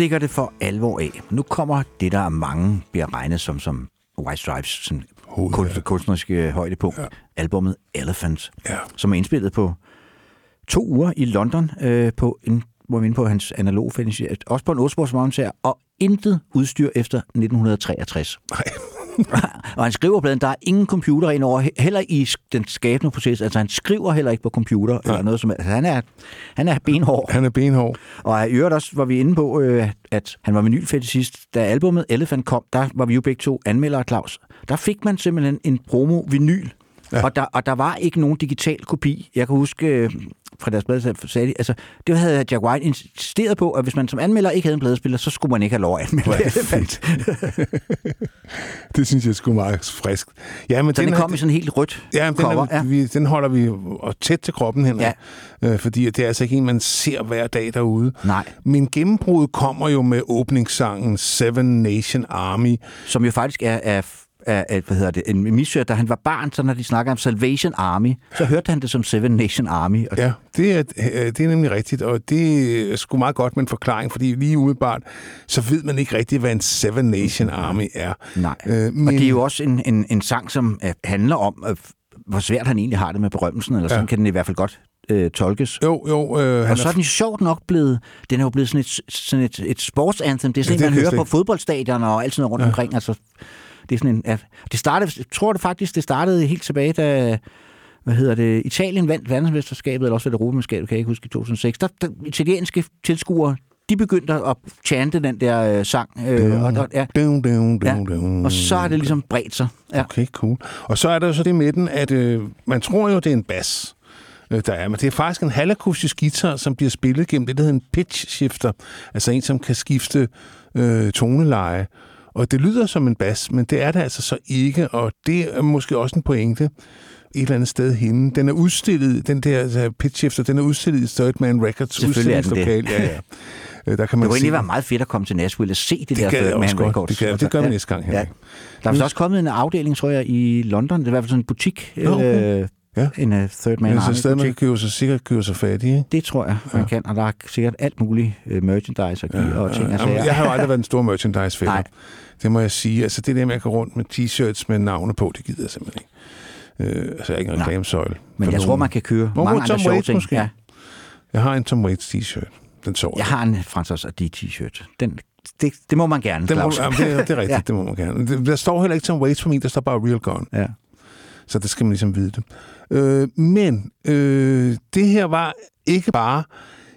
stikker det for alvor af. Nu kommer det, der af mange bliver regnet som, som White Stripes sådan Hoved, kunst, ja. kunstneriske højdepunkt. Ja. Albummet Elephant, Ja. som er indspillet på to uger i London, øh, på en, hvor vi er på hans analog finish, også på en 8 og intet udstyr efter 1963. Nej. og han skriver pladen, der er ingen computer ind over, he- heller i den skabende proces. Altså han skriver heller ikke på computer eller noget som altså, han er han er benhård. Han er benhård. Og i øvrigt også var vi inde på, øh, at han var vinylfetischist. Da albumet Elephant kom, der var vi jo begge to anmeldere, Claus. Der fik man simpelthen en promo-vinyl. Ja. Ja. Og, der, og der var ikke nogen digital kopi. Jeg kan huske, øh, fra deres blad sagde de, altså, det havde Jack White insisteret på, at hvis man som anmelder ikke havde en pladespiller, så skulle man ikke have lov at anmelde det. Det synes jeg sgu meget frisk. Ja, men Så den er- kom i sådan helt rødt Ja, men den, cover. er, vi, den holder vi tæt til kroppen, Henrik. Ja. Øh, fordi det er altså ikke en, man ser hver dag derude. Nej. Men gennembruddet kommer jo med åbningssangen Seven Nation Army. som jo faktisk er, er, er, er hvad hedder det, en misør, da han var barn, så når de snakker om Salvation Army, så hørte han det som Seven Nation Army. Og Ja, det er, øh, det er nemlig rigtigt, og det er sgu meget godt med en forklaring, fordi lige umiddelbart, så ved man ikke rigtigt, hvad en Seven Nation Army er. Nej. Øh, Men... Og det er jo også en, en, en sang, som øh, handler om, øh, hvor svært han egentlig har det med berømmelsen, eller sådan Ja. kan den i hvert fald godt øh, tolkes. Jo, jo, øh, han Og så er den jo sjovt nok blevet, den er jo blevet sådan et, sådan et, et sportsanthem. Det er sådan Ja, det man hører på fodboldstadioner og alt sådan noget rundt ja. omkring. Altså, det er sådan en, ja, det startede, jeg tror det faktisk, det startede helt tilbage, da hvad hedder det, Italien vandt verdensmesterskabet, eller også var det Europamesterskabet, kan jeg ikke huske, i 2006. Der, der italienske tilskuere, de begyndte at chante den der øh, sang. Øh, og, der, ja, Dun, dun, dun, ja, dun. og så har det ligesom bredt sig. Ja. Okay, cool. Og så er der så det med den, at øh, man tror jo, det er en bas, øh, der er, men det er faktisk en halvakustisk guitar, som bliver spillet gennem det, der hedder en pitch shifter, altså en, som kan skifte øh, toneleje. Og det lyder som en bas, men det er det altså så ikke, og det er måske også en pointe et eller andet sted henne. Den er udstillet, den der altså, pitch shifter, den er udstillet i Third Man Records udstillingslokal. Ja, ja. Øh, Der kan man Det kunne egentlig være meget fedt at komme til Nashville og se det, Det der gad jeg Third også Man godt. Records. Det jeg. Det gør vi næste gang, Ja. Henrik. Der er vist også kommet en afdeling, tror jeg, i London. Det er i hvert fald sådan en butik. Nå, okay. øh, Ja. En uh, Third Man så Army sted, man kan købe sig, sikkert købe sig fat i, ikke? Det tror jeg, man kan. Og der er sikkert alt muligt uh, merchandise og, ja, og ting. Ja, jamen, jeg har jo aldrig været en stor merchandise fælder. Nej. Det må jeg sige. Altså det der med at gå rundt med t-shirts med navne på, det gider jeg simpelthen ikke. Øh, altså jeg er ikke en reklamesøjle. Men jeg tror, nogen. man kan køre Hvor mange må andre Tom sjove ting. måske? Ja. Jeg har en Tom Waits t-shirt. Den så Jeg har en Francis Adi t-shirt. Den, det, det må man gerne, Den må, jamen, det, er- det er rigtigt, Ja. ja. det må man gerne. Det- Der står heller ikke Tom Waits på min, der står bare Real Gone. Ja. Så det skal man ligesom vide det. Øh, men øh, det her var ikke bare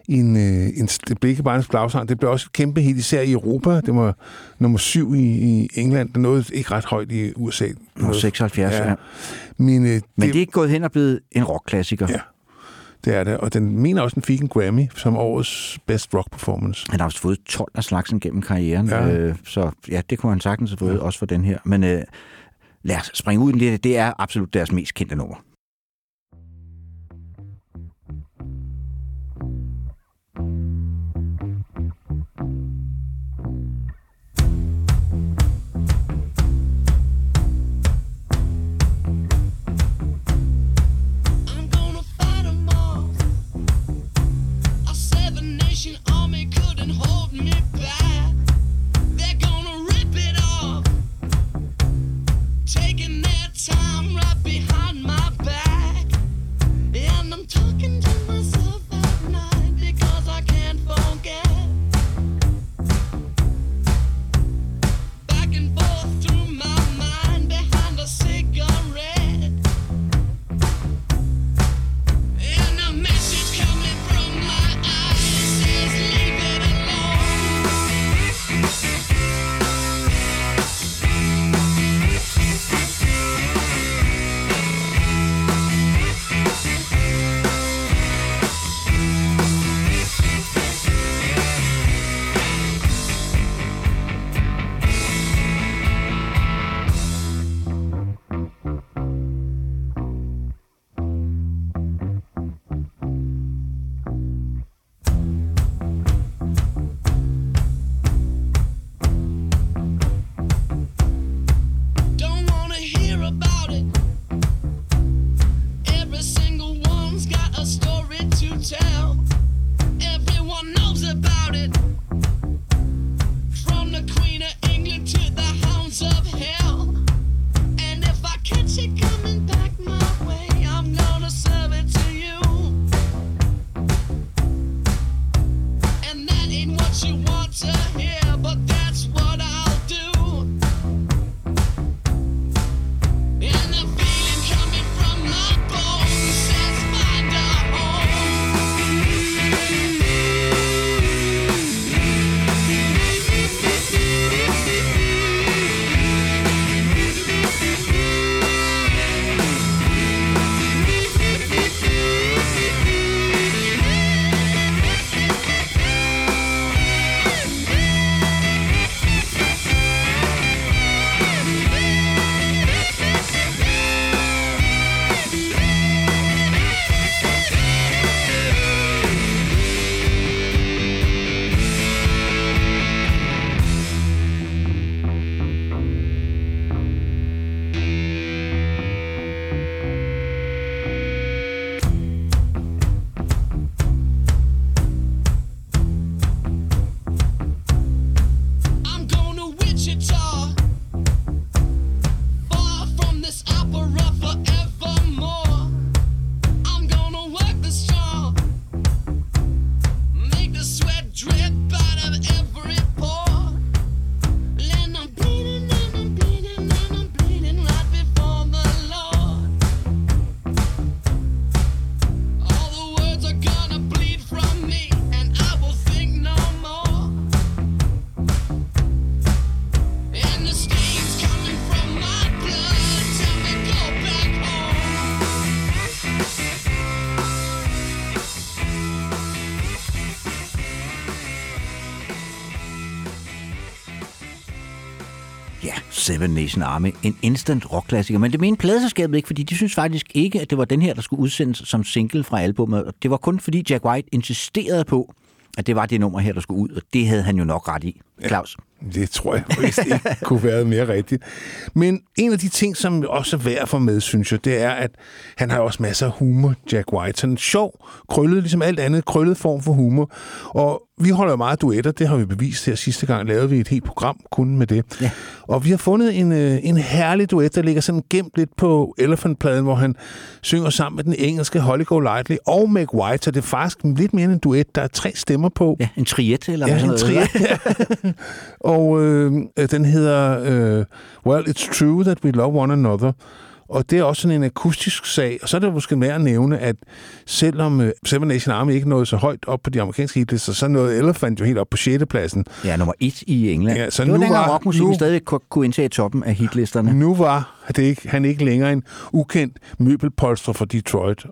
en, øh, en, det blev ikke bare en slagsang, det blev også et kæmpe hit, især i Europa. Det var nummer syv i, i England, det nåede ikke ret højt i USA. Nå, 76, ja. Ja. Men, øh, Men det, det er gået hen og blevet en rockklassiker. Ja. det er det, og den mener også, den fik en Grammy som årets best rock performance. Han har også fået 12 af slagsen gennem karrieren, ja. øh, så ja, det kunne han sagtens have fået, ja. også for den her. Men øh, lad os springe ud i det. Det er absolut deres mest kendte nummer. Nation Army. En instant rockklassiker. Men det mente pladeselskabet ikke, fordi de synes faktisk ikke, at det var den her, der skulle udsendes som single fra albummet. Og Det var kun fordi Jack White insisterede på, at det var det nummer her, der skulle ud. Og det havde han jo nok ret i. Claus. Det tror jeg vist ikke kunne være mere rigtigt. Men en af de ting, som også er værd at få med, synes jeg, det er, at han har også masser af humor, Jack White. Sådan en sjov, krøllet, ligesom alt andet, krøllet form for humor. Og vi holder jo meget duetter, det har vi bevist her sidste gang, lavede vi et helt program kun med det. Ja. Og vi har fundet en, øh, en herlig duet, der ligger sådan gemt lidt på Elephant-pladen, hvor han synger sammen med den engelske Holly Golightly og Meg White, så det er faktisk lidt mere end en duet. Der er tre stemmer på. Ja, en triet eller Ja, sådan en noget. triet. og øh, øh, den hedder øh, Well, It's True That We Love One Another. Og det er også sådan en akustisk sag. Og så er det måske mere at nævne, at selvom øh, Seven Nation Army ikke nåede så højt op på de amerikanske hitlister, så nåede Elephant jo helt op på 6. pladsen. Ja, nummer et i England. Ja, så det var nu dengang var- rockmusikken nu- stadig kunne, indtage toppen af hitlisterne. Nu var det ikke, han ikke længere en ukendt møbelpolster fra Detroit.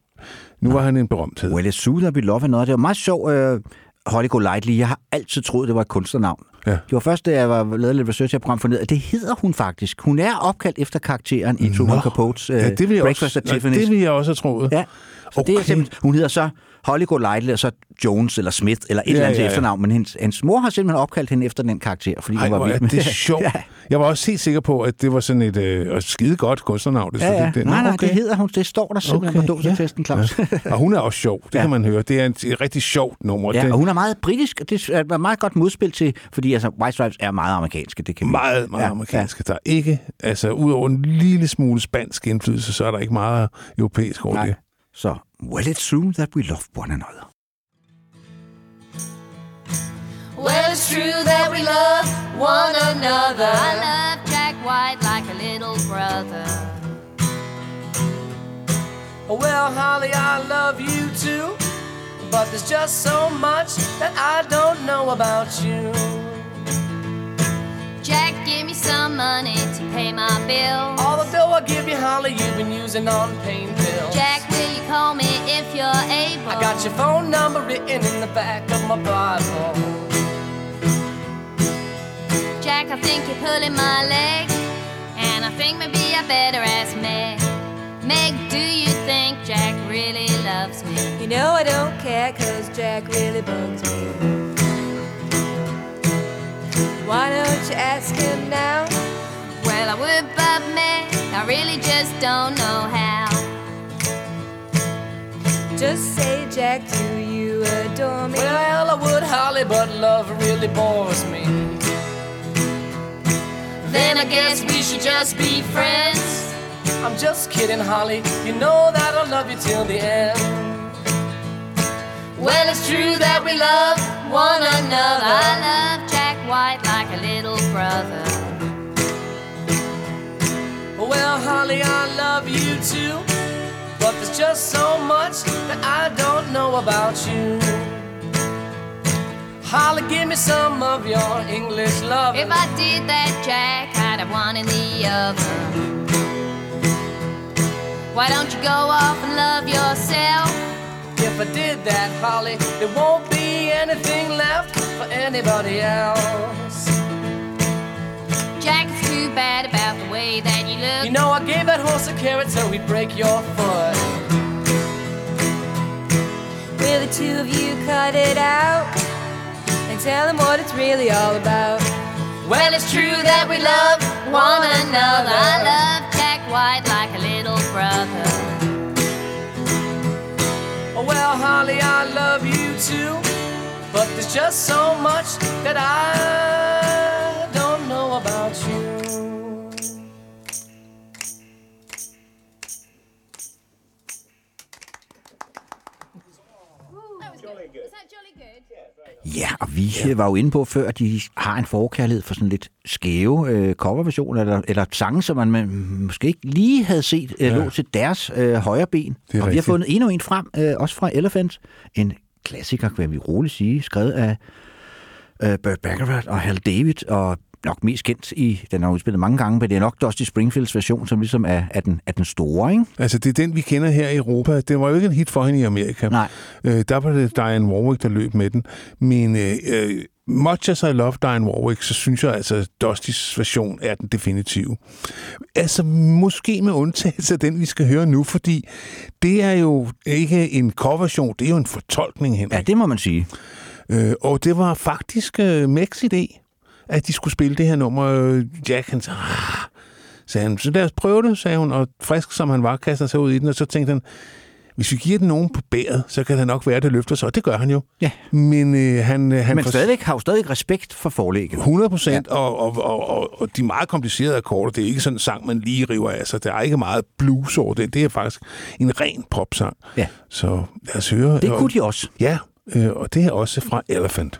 Nu var han en berømthed. Well, it's we love another. Det var meget sjovt. Øh, Holly Golightly, jeg har altid troet, det var et kunstnernavn. Ja. Det var først, da jeg var lavet lidt research af program for ned, at det hedder hun faktisk. Hun er opkaldt efter karakteren i Truman. Capotes Ja, det vil jeg Breakfast også, at nej, Tiffany's. det vil jeg også have troet. Ja. Så okay. det er simpelthen, hun hedder så Holly Golightly, og så Jones eller Smith, eller et Ja, eller andet ja, ja. efternavn, men hendes, hendes mor har simpelthen opkaldt hende efter den karakter, fordi Ej, hun var vild er med det sjovt. ja. Jeg var også helt sikker på, at det var sådan et øh, skide godt kunstnernavn. Det, Ja, ja. det, Nej, nej, det hedder hun. Det står der simpelthen Okay, på dåsetesten, Claus. Ja. Og hun er også sjov, det Ja. kan man høre. Det er et, et rigtig sjovt nummer. Ja, det og hun er meget britisk, og det er et meget godt modspil til, fordi altså, White Stripes er meget amerikanske, det kan er meget, meget Ja, ja, amerikansk. Der er ikke, altså udover en lille smule spansk indflydelse, så er der ikke meget europæisk over Nej. det. Så, well, it's true that we love one another. Well, it's true that we love one another. I love Jack White like a little brother. Well, Holly, I love you too. But there's just so much that I don't know about you. Jack, give me some money to pay my bill. All the dough I give you, Holly, you've been using on pain pills. Jack, will you call me if you're able? I got your phone number written in the back of my Bible. Jack, I think you're pulling my leg, and I think maybe I better ask Meg. Meg, do you think Jack really loves me? You know I don't care, cause Jack really bugs me. Why don't you ask him now? Well, I would, but Meg, I really just don't know how. Just say, Jack, do you adore me? Well, I would, Holly, but love really bores me. Then I guess we should just be friends. I'm just kidding, Holly. You know that I'll love you till the end. Well, it's true that we love one another. I love White like a little brother. Well, Holly, I love you too. But there's just so much that I don't know about you. Holly, give me some of your English love. If I did that, Jack, I'd have one in the other. Why don't you go off and love yourself? If I did that, Holly, there won't be anything left for anybody else. Jack, it's too bad about the way that you look. You know, I gave that horse a carrot so he'd break your foot. Will the two of you cut it out and tell him what it's really all about? Well, it's true that we love one another. I love Jack White like a little brother. Well, Holly, I love you too. But there's just so much that I Ja, og vi ja. var jo inde på før, at de har en forkærlighed for sådan lidt skæve øh, coverversioner, eller, eller sange, som man, man måske ikke lige havde set øh, Ja. lå til deres øh, højre ben. Og vi har rigtigt. fundet endnu en frem, øh, også fra Elephant. En klassiker, kan vi roligt sige, skrevet af øh, Burt Bacharach og Hal David, og nok mest kendt i, den har udspillet mange gange, men det er nok Dusty Springfields version, som ligesom er, er, den, er den store, ikke? Altså, det er den, vi kender her i Europa. Det var jo ikke en hit for hende i Amerika. Nej. Øh, der var det Diane Warwick, der løb med den. Men øh, øh, much as I love Diane Warwick, så synes jeg altså, at Dustys version er den definitive. Altså, måske med undtagelse af den, vi skal høre nu, fordi det er jo ikke en coverversion, det er jo en fortolkning, Henrik. Ja, det må man sige. Øh, og det var faktisk øh, Max idé, at de skulle spille det her nummer. Øh, Jack, han sagde, "Ah," sagde han, så lad os prøve det, sagde hun, og frisk som han var, kaster sig ud i den, og så tænkte han, hvis vi giver den nogen på bæret, så kan det nok være, at det løfter sig, og det gør han jo. Ja. Men øh, han, øh, han Men får- stadigvæk har jo stadig respekt for forlægget. 100 procent, ja. og, og, og, og, og de meget komplicerede akkorder, det er ikke sådan en sang, man lige river af sig. Der er ikke meget blues over det. Det er faktisk en ren popsang. Ja. Så lad os høre. Det kunne de også. Ja, øh, og det er også fra Elephant.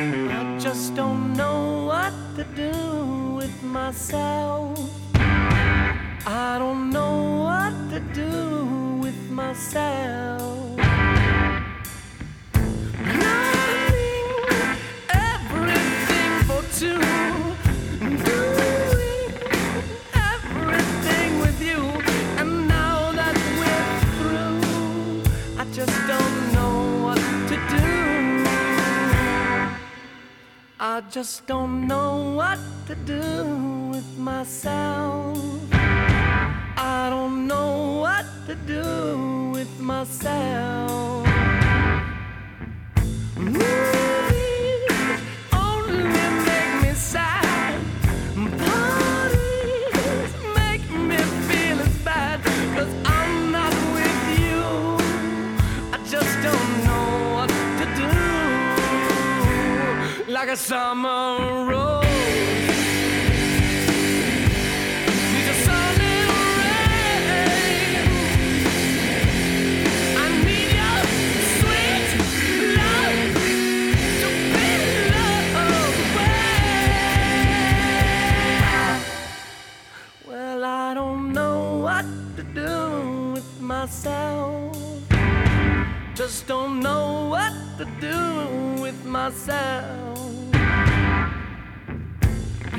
I mm-hmm. just don't know what to do with myself. I don't know what to do with myself. Loving everything for two, I just don't know what to do with myself. I don't know what to do with myself. Movies to do with myself. Just don't know what to do with myself.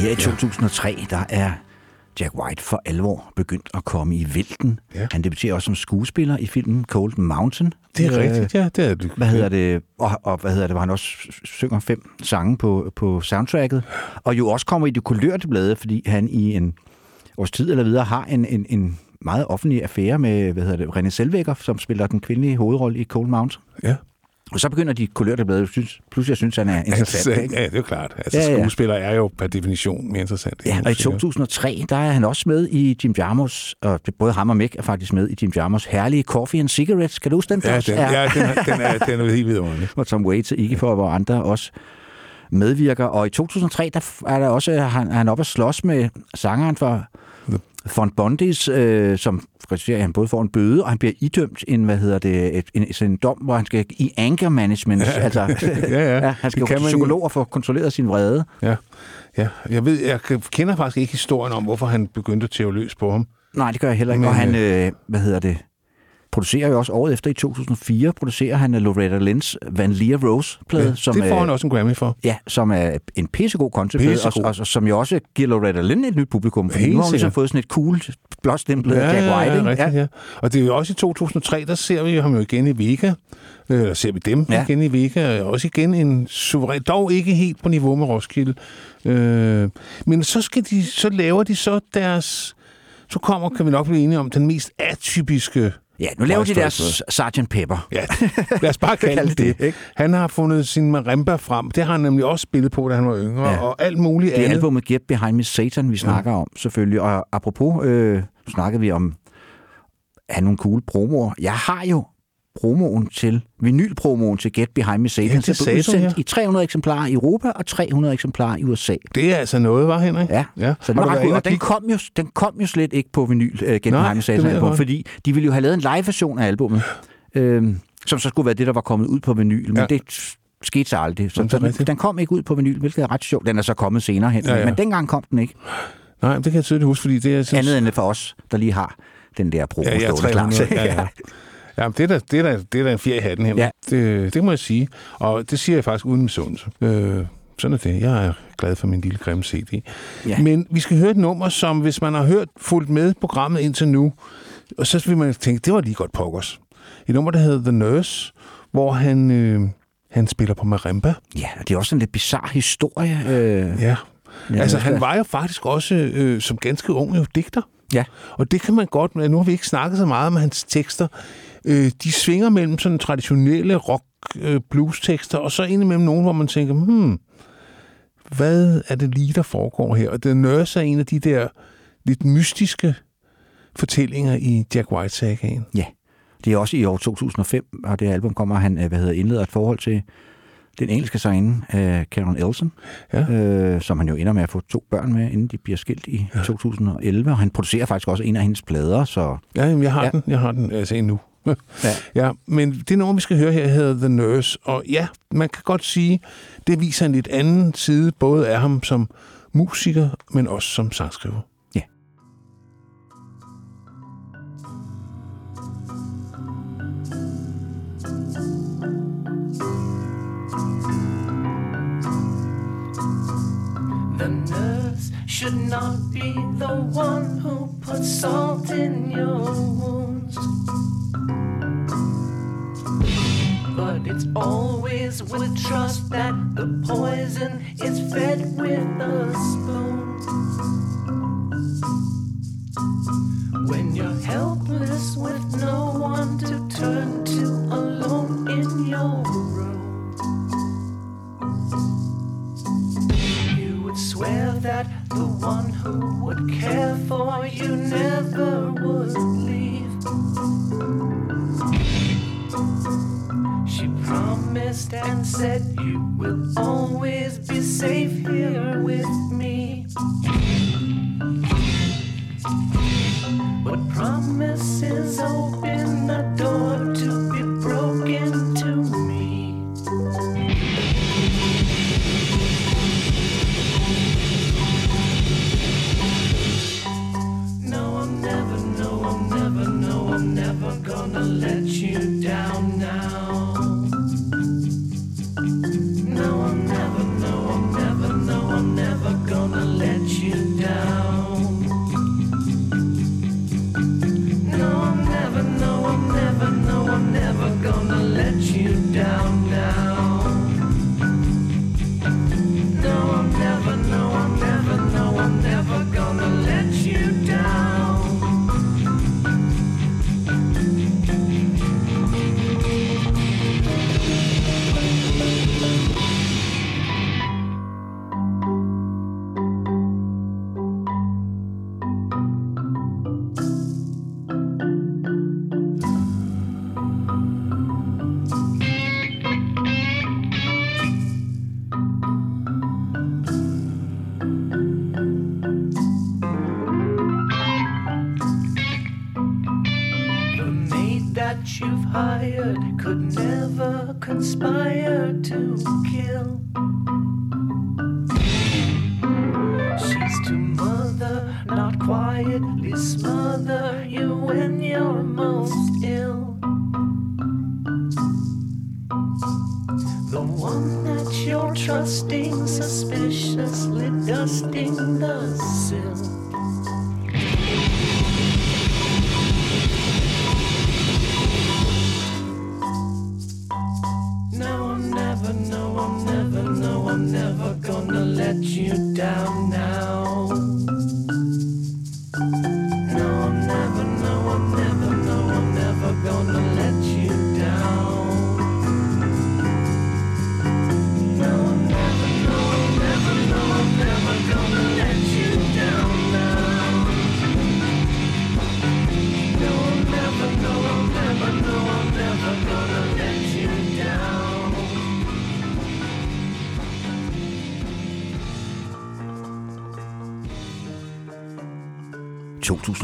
Her i 2003, der er Jack White for alvor begyndt at komme i vælten. Ja. Han debuterer også som skuespiller i filmen Cold Mountain. Det er Øh, rigtigt, ja. Det er det. Hvad hedder det? Og, og hvad hedder det, hvor han også synger fem sange på, på soundtracket. Og jo også kommer i det kulørte blade, fordi han i en års tid eller videre har en, en, en meget offentlig affære med, hvad hedder det, René Selvækker, som spiller den kvindelige hovedrolle i Cold Mountain. Ja. Og så begynder de kulørte synes, pludselig synes, han er interessant. Altså, ikke? ja, det er jo klart. Altså, Ja, ja, ja. ja. skuespiller er jo per definition mere interessant. Ja, og i 2003, der er han også med i Jim Jarmusch, og både ham og Mick er faktisk med i Jim Jarmuschs herlige Coffee and Cigarettes. Kan du huske den? Ja, den, ja, den, er, den, er, den er helt vidunderlig. hvor Tom Waits og Iggy Pop og andre også medvirker. Og i 2003, der er der også, han, han oppe at slås med sangeren for Von Bondis, øh, som risikerer, at han både får en bøde, og han bliver idømt en, hvad hedder det, et, en, en dom, hvor han skal i anger management. Ja, altså, ja. ja, han skal jo kan til man- psykolog og få kontrolleret sin vrede. Ja. ja. Jeg, ved, jeg kender faktisk ikke historien om, hvorfor han begyndte at tæve løs på ham. Nej, det gør jeg heller ikke. Men, og han, øh, hvad hedder det, producerer jo også året efter i 2004, producerer han øh, Loretta Lynn's Van Leer Rose-plade, Ja, som, det får øh, han også en Grammy for. Ja, som er en pissegod countryplade, og, og, og, som jo også giver Loretta Lynn et nyt publikum, for nu har hun ligesom fået sådan et cool, blåt stemplet af Jack White. ja, rigtigt, ja. Og det er jo også i 2003, der ser vi ham jo igen i Vega. Øh, Eller ser vi dem Ja. ja. igen i Vega. Og også igen en suveræn, dog ikke helt på niveau med Roskilde. Øh, men så, skal de, så laver de så deres... Så kommer, kan vi nok blive enige om, den mest atypiske... Ja, nu laver de deres Sgt. Pepper. Ja, lad os bare kalde det det, det. Han har fundet sin marimba frem. Det har han nemlig også spillet på, da han var yngre. Ja. Ja. Og alt muligt Det er andet. albumet Get Behind Me Satan, vi snakker om, selvfølgelig. Og apropos, øh, snakkede vi om have nogle cool promoer. Jeg har jo promoen til, vinylpromoen til Get Behind Me Satan, Ja, det sagde udsendt ja. i 300 eksemplarer i Europa og 300 eksemplarer i USA. Det er altså noget, var Henrik? Ja, ja. så den, var ret god, og den kom, jo, den kom jo slet ikke på vinyl, uh, Get Nej, Behind Me Satan album, fordi de ville jo have lavet en live-version af albummet, øhm, som så skulle være det, der var kommet ud på vinyl, men Ja. det skete så aldrig. Så, så den, den kom ikke ud på vinyl, hvilket er ret sjovt. Den er så kommet senere hen, Ja, ja. men dengang kom den ikke. Nej, det kan jeg tydeligt huske, fordi det er... Andet end for os, der lige har den der promo Ja, ja, stående klar. 300. Ja, ja. Ja, det er da, det er da, det er da en fjer i hatten her. Ja. Det, det må jeg sige. Og det siger jeg faktisk uden misundelse. Øh, sådan er det. Jeg er glad for min lille grimme CD. Ja. Men vi skal høre et nummer, som hvis man har hørt fulgt med programmet indtil nu, og så vil man tænke, det var lige godt pokkers. Et nummer, der hedder The Nurse, hvor han, øh, han spiller på marimba. Ja, og det er også en lidt bizarre historie. Øh, Ja. Ja, altså, han var jo faktisk også øh, som ganske ung jo digter. Ja. Og det kan man godt, nu har vi ikke snakket så meget om hans tekster. Øh, de svinger mellem sådan traditionelle rock øh, blues tekster, og så indimellem nogen, hvor man tænker, hmm, hvad er det lige, der foregår her? Og det Nurse er en af de der lidt mystiske fortællinger i Jack White-sagaen. Ja, det er også i år 2005, og det album kommer, han øh, hvad hedder, indleder et forhold til den engelske sangerinde, øh, Karen Elson, Ja. øh, som han jo ender med at få to børn med, inden de bliver skilt i ja. 2011, og han producerer faktisk også en af hendes plader, så Ja, jamen, jeg har ja. den. Jeg har den altså endnu. Ja. ja, men det nummer, vi skal høre her, hedder The Nurse. Og ja, man kan godt sige, det viser en lidt anden side, både af ham som musiker, men også som sangskriver. Ja. The nurse should not be the one who puts salt in your wounds. But it's always with trust that the poison is fed with a spoon. When you're helpless with no one to turn to alone in your room. You would swear that the one who would care for you never would leave. She promised and said you will always be safe here with me. But promises open a door to be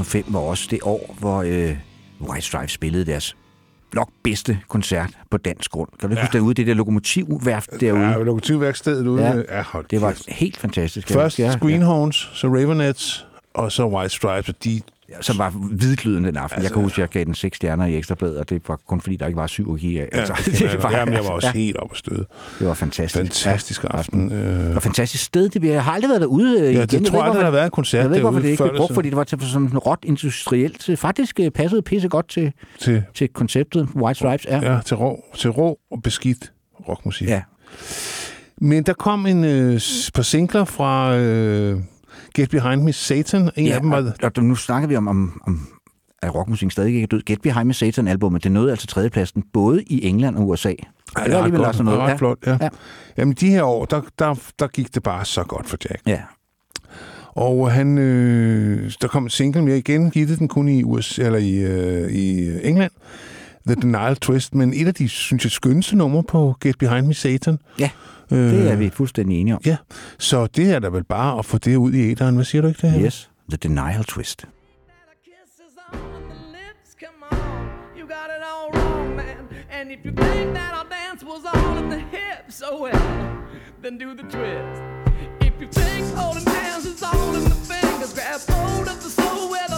2005 var også det år, hvor øh, White Stripes spillede deres nok bedste koncert på dansk grund. Kan du ja. Ja. huske derude, det der lokomotivværft derude? Ja, lokomotivværkstedet ude. Ja. Ja, ja hold det var helt fantastisk. Først ja, Greenhorns, så Ravenettes, og så White Stripes, og de... Ja, som var hvidglødende den aften. Altså, jeg Altså- kan huske, at jeg gav den seks stjerner i ekstrabladet, og det var kun fordi, der ikke var syv give af. Ja, Altså, det var, jamen, jeg var også ja, helt oppe at støde. det var fantastisk. Fantastisk Ja, aften. Det Øh, var fantastisk sted. Det, jeg har aldrig været derude øh, ja, igen. det Jeg tror jeg, der har været en koncert Jeg ved ikke, hvorfor det ikke blev brugt, fordi det var til sådan en råt industrielt. øh, Faktisk øh, passede pisse godt til, til, til konceptet White Stripes. Ja. ja, til, rå, til rå og beskidt rockmusik. ja. Men der kom en øh, par singler fra øh, Get Behind Me Satan. En ja af dem var... og, og, nu snakker vi om, om, om at rockmusikken stadig ikke er død. Get Behind Me Satan-albummet, det nåede altså tredjepladsen både i England og USA. Ja, det det var er alligevel også Det noget. ret flot, ja. ja. Jamen, de her år, der, der, der gik det bare så godt for Jack. ja. Og han, øh, der kom en single mere igen, givet den kun i, USA, eller i, øh, i England, The Denial Twist, men et af de, synes jeg, skønneste numre på Get Behind Me Satan. Ja, det er vi fuldstændig enige om. Ja, så det er da vel bare at få det ud i æderen. Hvad siger du ikke det her? Yes, The Denial Twist. kisses on the lips, come on, you got it all wrong, man. And if you think that our dance was all in the hips, oh well, then do the twist. If you think holding hands is all in the fingers, grab hold of the soul where the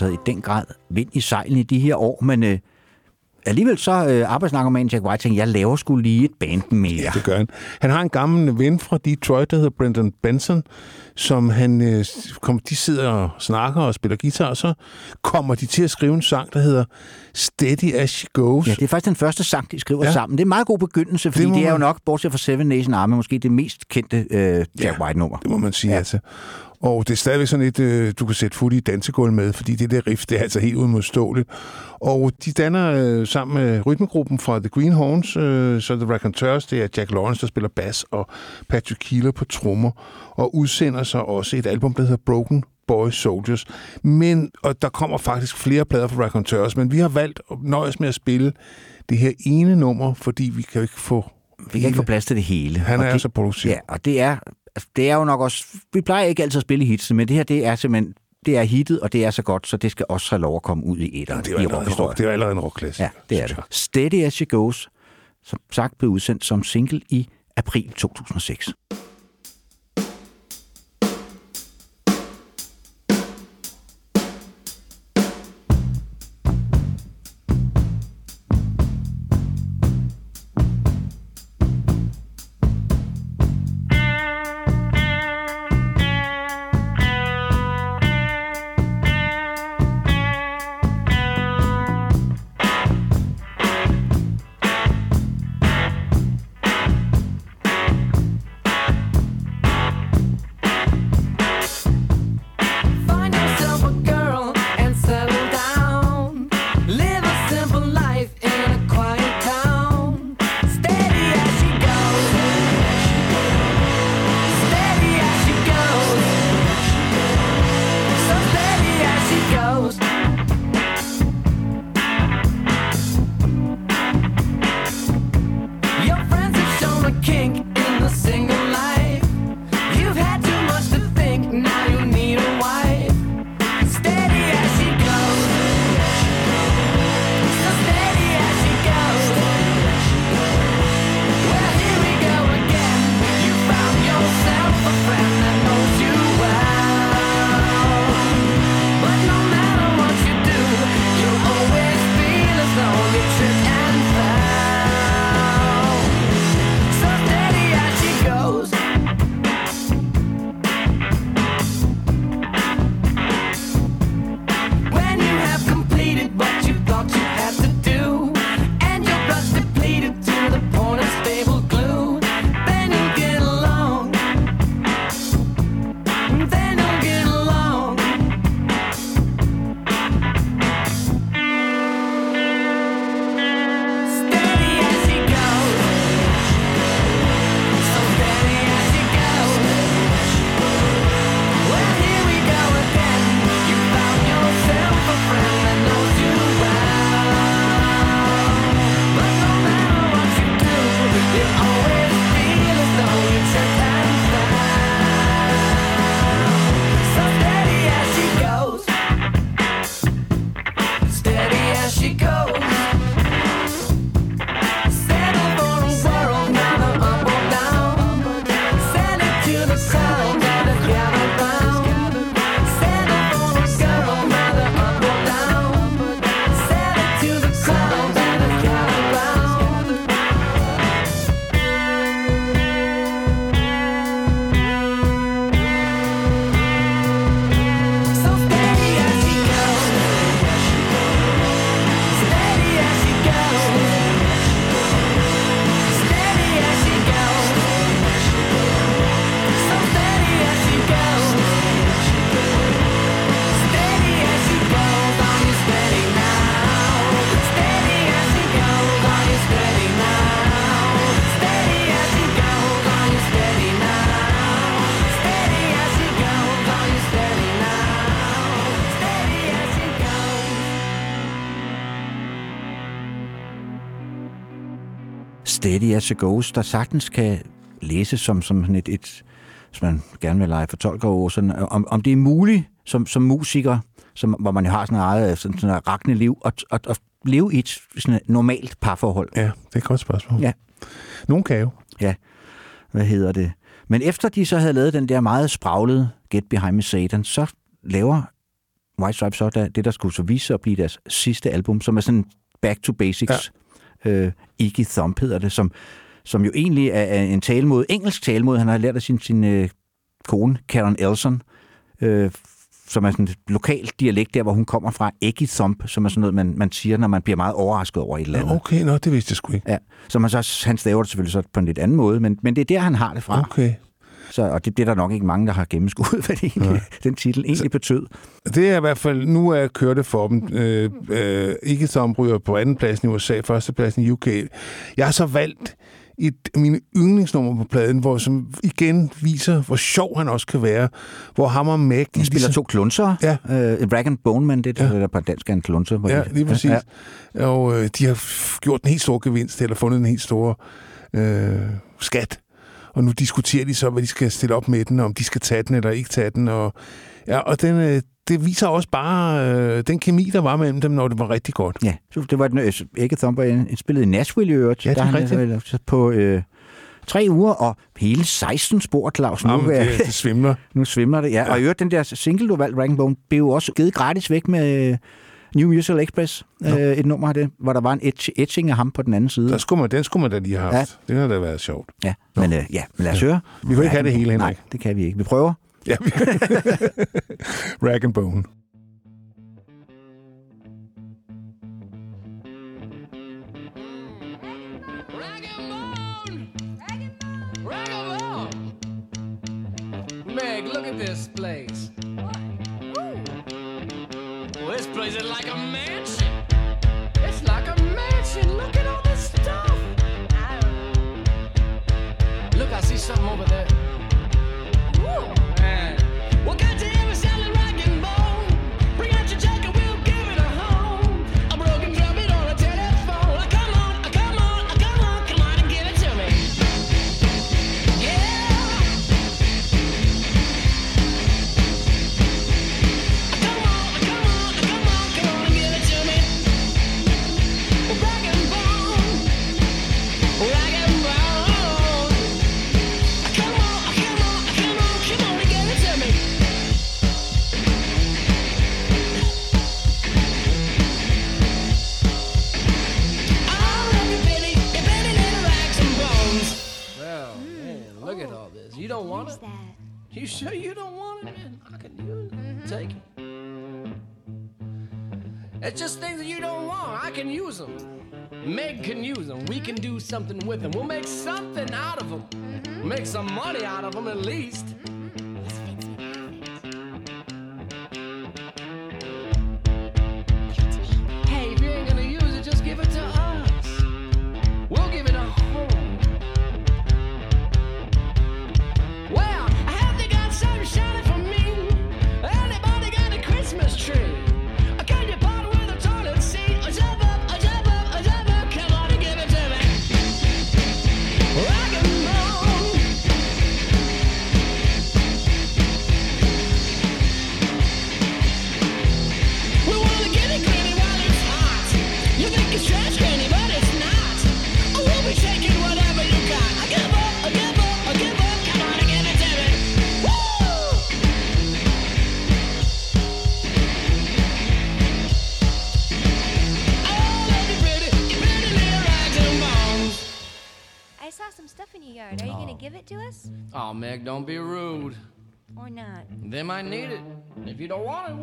havde i den grad vind i sejlen i de her år, men øh, alligevel så øh, arbejdsnarkomanen Jack White tænkte, jeg laver skulle lige et band mere. Ja, det gør han. Han har en gammel ven fra Detroit, der hedder Brendan Benson, som han, øh, kom, de sidder og snakker og spiller guitar, og så kommer de til at skrive en sang, der hedder Steady As She Goes. Ja, det er faktisk den første sang, de skriver Ja. sammen. Det er en meget god begyndelse, fordi Det det, er jo nok, bortset fra Seven Nation Army, måske det mest kendte øh, Jack Ja. White-nummer. Det må man sige, ja. altså. Og det er stadigvæk sådan et, øh, du kan sætte fod i dansegulv med, fordi det der riff, det er altså helt udmodståeligt. Og de danner øh, sammen med rytmegruppen fra The Greenhorns, øh, så The Raconteurs, det er Jack Lawrence, der spiller bas, og Patrick Keeler på trommer, og udsender så også et album, der hedder Broken Boy Soldiers. Men, og der kommer faktisk flere plader fra Raconteurs, men vi har valgt at nøjes med at spille det her ene nummer, fordi vi kan jo ikke få... Vi kan ikke få plads til det hele. Han Og er det, så produktiv. Ja, og det er, altså, det er jo nok også... Vi plejer ikke altid at spille hits, men det her, det er simpelthen... Det er hittet, og det er så godt, så det skal også have lov at komme ud i et Det er i rock, det er allerede en rockklasse. Ja, det er det. Steady As She Goes, som sagt blev udsendt som single i april 2006. Steady as it goes, der sagtens kan læses som, som sådan et, et hvis man gerne vil lege fortolker over, sådan, om, om det er muligt som, som musiker, som, hvor man jo har sådan et eget sådan, sådan et rakne liv, at, at, at leve i et sådan et normalt parforhold. Ja, det er et godt spørgsmål. Ja. Nogen kan jo. Ja, hvad hedder det? Men efter de så havde lavet den der meget spraglede Get Behind Me Satan, så laver White Stripes så der, det, der skulle så vise sig at blive deres sidste album, som er sådan Back to Basics. Ja. Øh, Iggy Thump hedder det, som, som jo egentlig er, er en talemåde, engelsk talemåde, han har lært af sin, sin øh, kone, Karen Elson, øh, som er sådan et lokal dialekt der, hvor hun kommer fra, Iggy Thump, som er sådan noget, man, man siger, når man bliver meget overrasket over et eller andet. Okay, nå, det vidste jeg sgu ikke. Ja, så man så, han staver det selvfølgelig så på en lidt anden måde, men, men det er der, han har det fra. Okay. Så, og det bliver der nok ikke mange, der har gennemskuet, hvad det egentlig, den titel egentlig betød. Det er i hvert fald, nu er jeg kørt det for dem. Øh, øh, ikke som ryger på anden pladsen i USA, førstepladsen i UK. Jeg har så valgt et mine yndlingsnummer på pladen, hvor som igen viser, hvor sjov han også kan være. Hvor ham og Meg... De spiller to klunser. Ja. Øh, Rag and Bone Man, det er ja. på dansk er en klunser. Ja, de- lige præcis. Ja. Ja. Og øh, de har gjort en helt stor gevinst, eller fundet en helt stor øh, skat. Og nu diskuterer de så, hvad de skal stille op med den, om de skal tage den eller ikke tage den. Og, ja, og den, øh, det viser også bare øh, den kemi, der var mellem dem, når det var rigtig godt. Ja, så det var den, øh, ikke Thumper indspillet i Nashville i øvrigt. Ja, det er der han, rigtigt. øh, så på øh, tre uger og hele 16 spor, Claus. Nu, Jamen, det, det svimler. nu svimler det, ja. Og i øvrigt, den der single, du valgte, and Bone, blev jo også givet gratis væk med øh, New Musical Express. Øh, et nummer af det, hvor der var en etch- etching af ham på den anden side. Der skulle man, den skulle man da lige have haft. Ja. Det har da været sjovt. Ja, men, øh, ja, men lad os høre. Vi kan ikke have det hele, Nej, Henrik. det kan vi ikke. Vi prøver. Ja. Rag and Bone.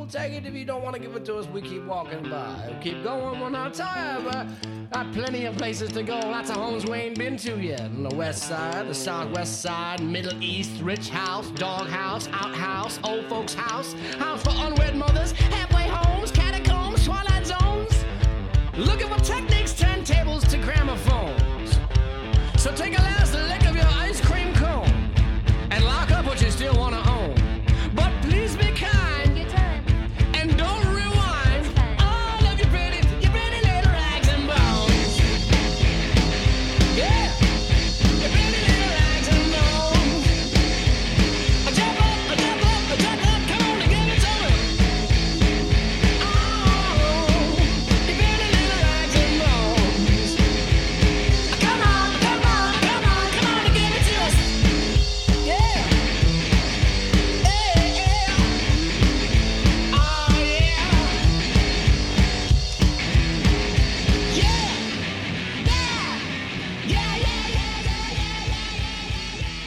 Take it. If you don't want to give it to us, we keep walking by. We'll keep going, we're not tired, but got plenty of places to go. Lots of homes we ain't been to yet. On the west side, the southwest side, middle east, rich house, dog house, outhouse, old folks house, house for unwed mothers, halfway homes, catacombs, twilight zones. Looking for techniques, turntables to gramophones. So take a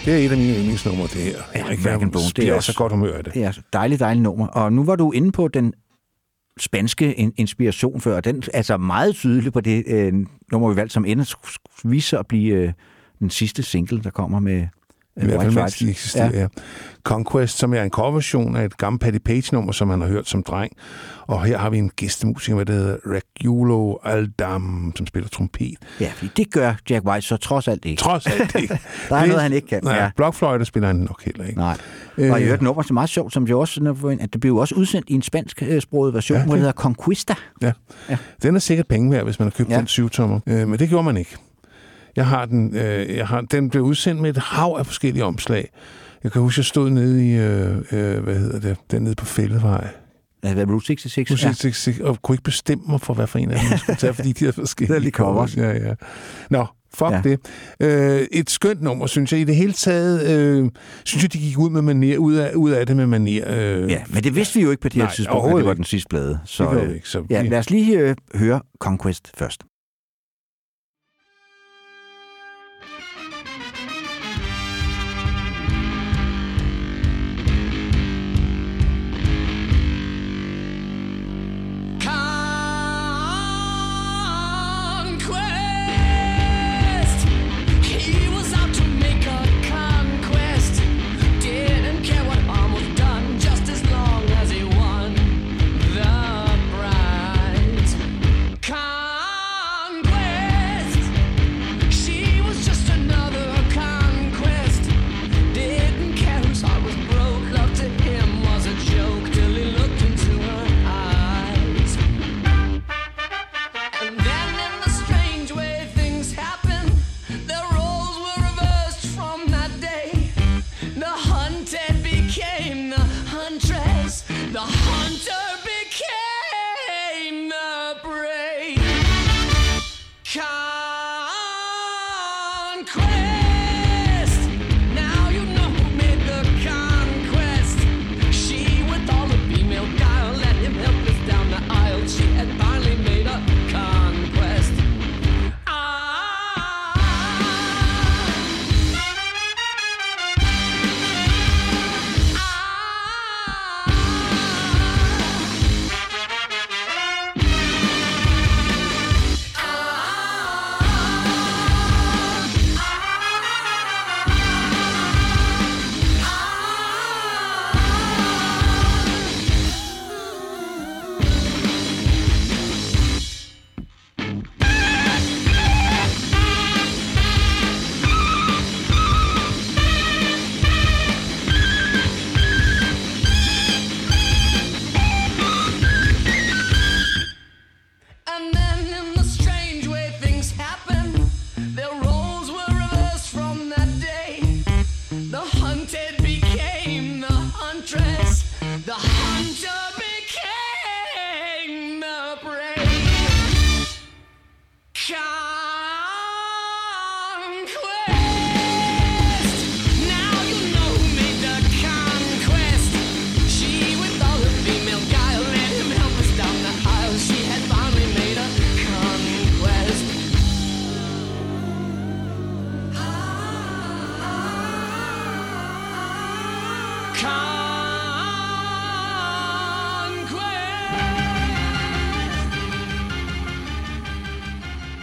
Det er et af mine yndlingsnumre, det her. Ja, Jeg Bone, det er også- så godt humør af det. Det er et dejligt, dejligt nummer. Og nu var du inde på den spanske in- inspiration før, den er altså meget tydelig på det øh, nummer, vi valgte, som ender vise sig at blive øh, den sidste single, der kommer med I hvert fald, mens de eksisterer, ja. Conquest, som er en coverversion af et gammelt Patty Page-nummer, som man har hørt som dreng. Og her har vi en gæstemusiker, hvad der hedder Regulo Aldam, som spiller trompet. Ja, fordi det gør Jack White så trods alt ikke. Trods alt ikke. Der er noget, han ikke kan. Nej, Ja. blokfløjte spiller han nok heller ikke. Nej. Og jeg Øh. et nummer, som er meget sjovt, som jo også, at det blev også udsendt i en spansk øh, version, Ja, ja, hvor det det- hedder Conquista. Ja. Ja. Den er sikkert penge værd, hvis man har købt ja. den syvtommer. Øh, men det gjorde man ikke. Jeg har den, øh, jeg har, den blev udsendt med et hav af forskellige omslag. Jeg kan huske, jeg stod nede i, øh, øh, hvad hedder det, den nede på Fælledvej. Ja, hvad, Route 66? Musik, ja. og kunne ikke bestemme mig for, hvad for en af dem jeg skulle tage, fordi de havde forskellige lige covers. Ja, ja. Nå, fuck Ja. det. Øh, et skønt nummer, synes jeg. I det hele taget, øh, synes jeg, de gik ud, med maner, ud, af, ud af det med maner. Øh, Ja, men det vidste vi jo ikke på det her Nej, tidspunkt, at det var den sidste plade. Så, Det øh, ikke, så ja, lad os lige øh, høre Conquest først.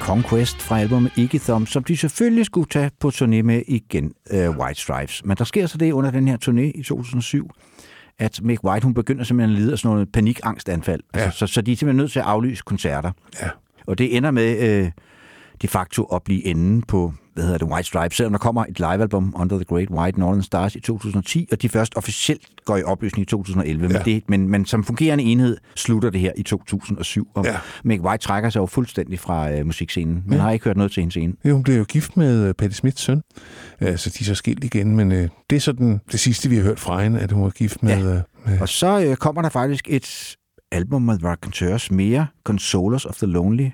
Conquest fra albumet Iggy Thumb, som de selvfølgelig skulle tage på turné med igen, uh, White Stripes. Men der sker så det under den her turné i 2007, at Mick White hun begynder simpelthen at lide af sådan noget panikangstanfald. Ja. Altså, så, så de er simpelthen nødt til at aflyse koncerter. Ja. Og det ender med øh, de facto at blive enden på, hvad hedder det, White Stripes, selvom der kommer et livealbum, Under the Great White Northern Stars, i 2010, og de først officielt går i opløsning i 2011. Ja. Men, det, men, men som fungerende enhed slutter det her i 2007, og ja. Mick White trækker sig jo fuldstændig fra øh, musikscenen. Man Ja. har ikke hørt noget til hendes scene. Jo, hun blev jo gift med øh, Patti Smiths søn, øh, så de er så skilt igen, men øh, det er sådan det sidste, vi har hørt fra hende, at hun var gift med... Ja. Øh, med Og så øh, kommer der faktisk et album med Raconteurs mere, Consolers of the Lonely,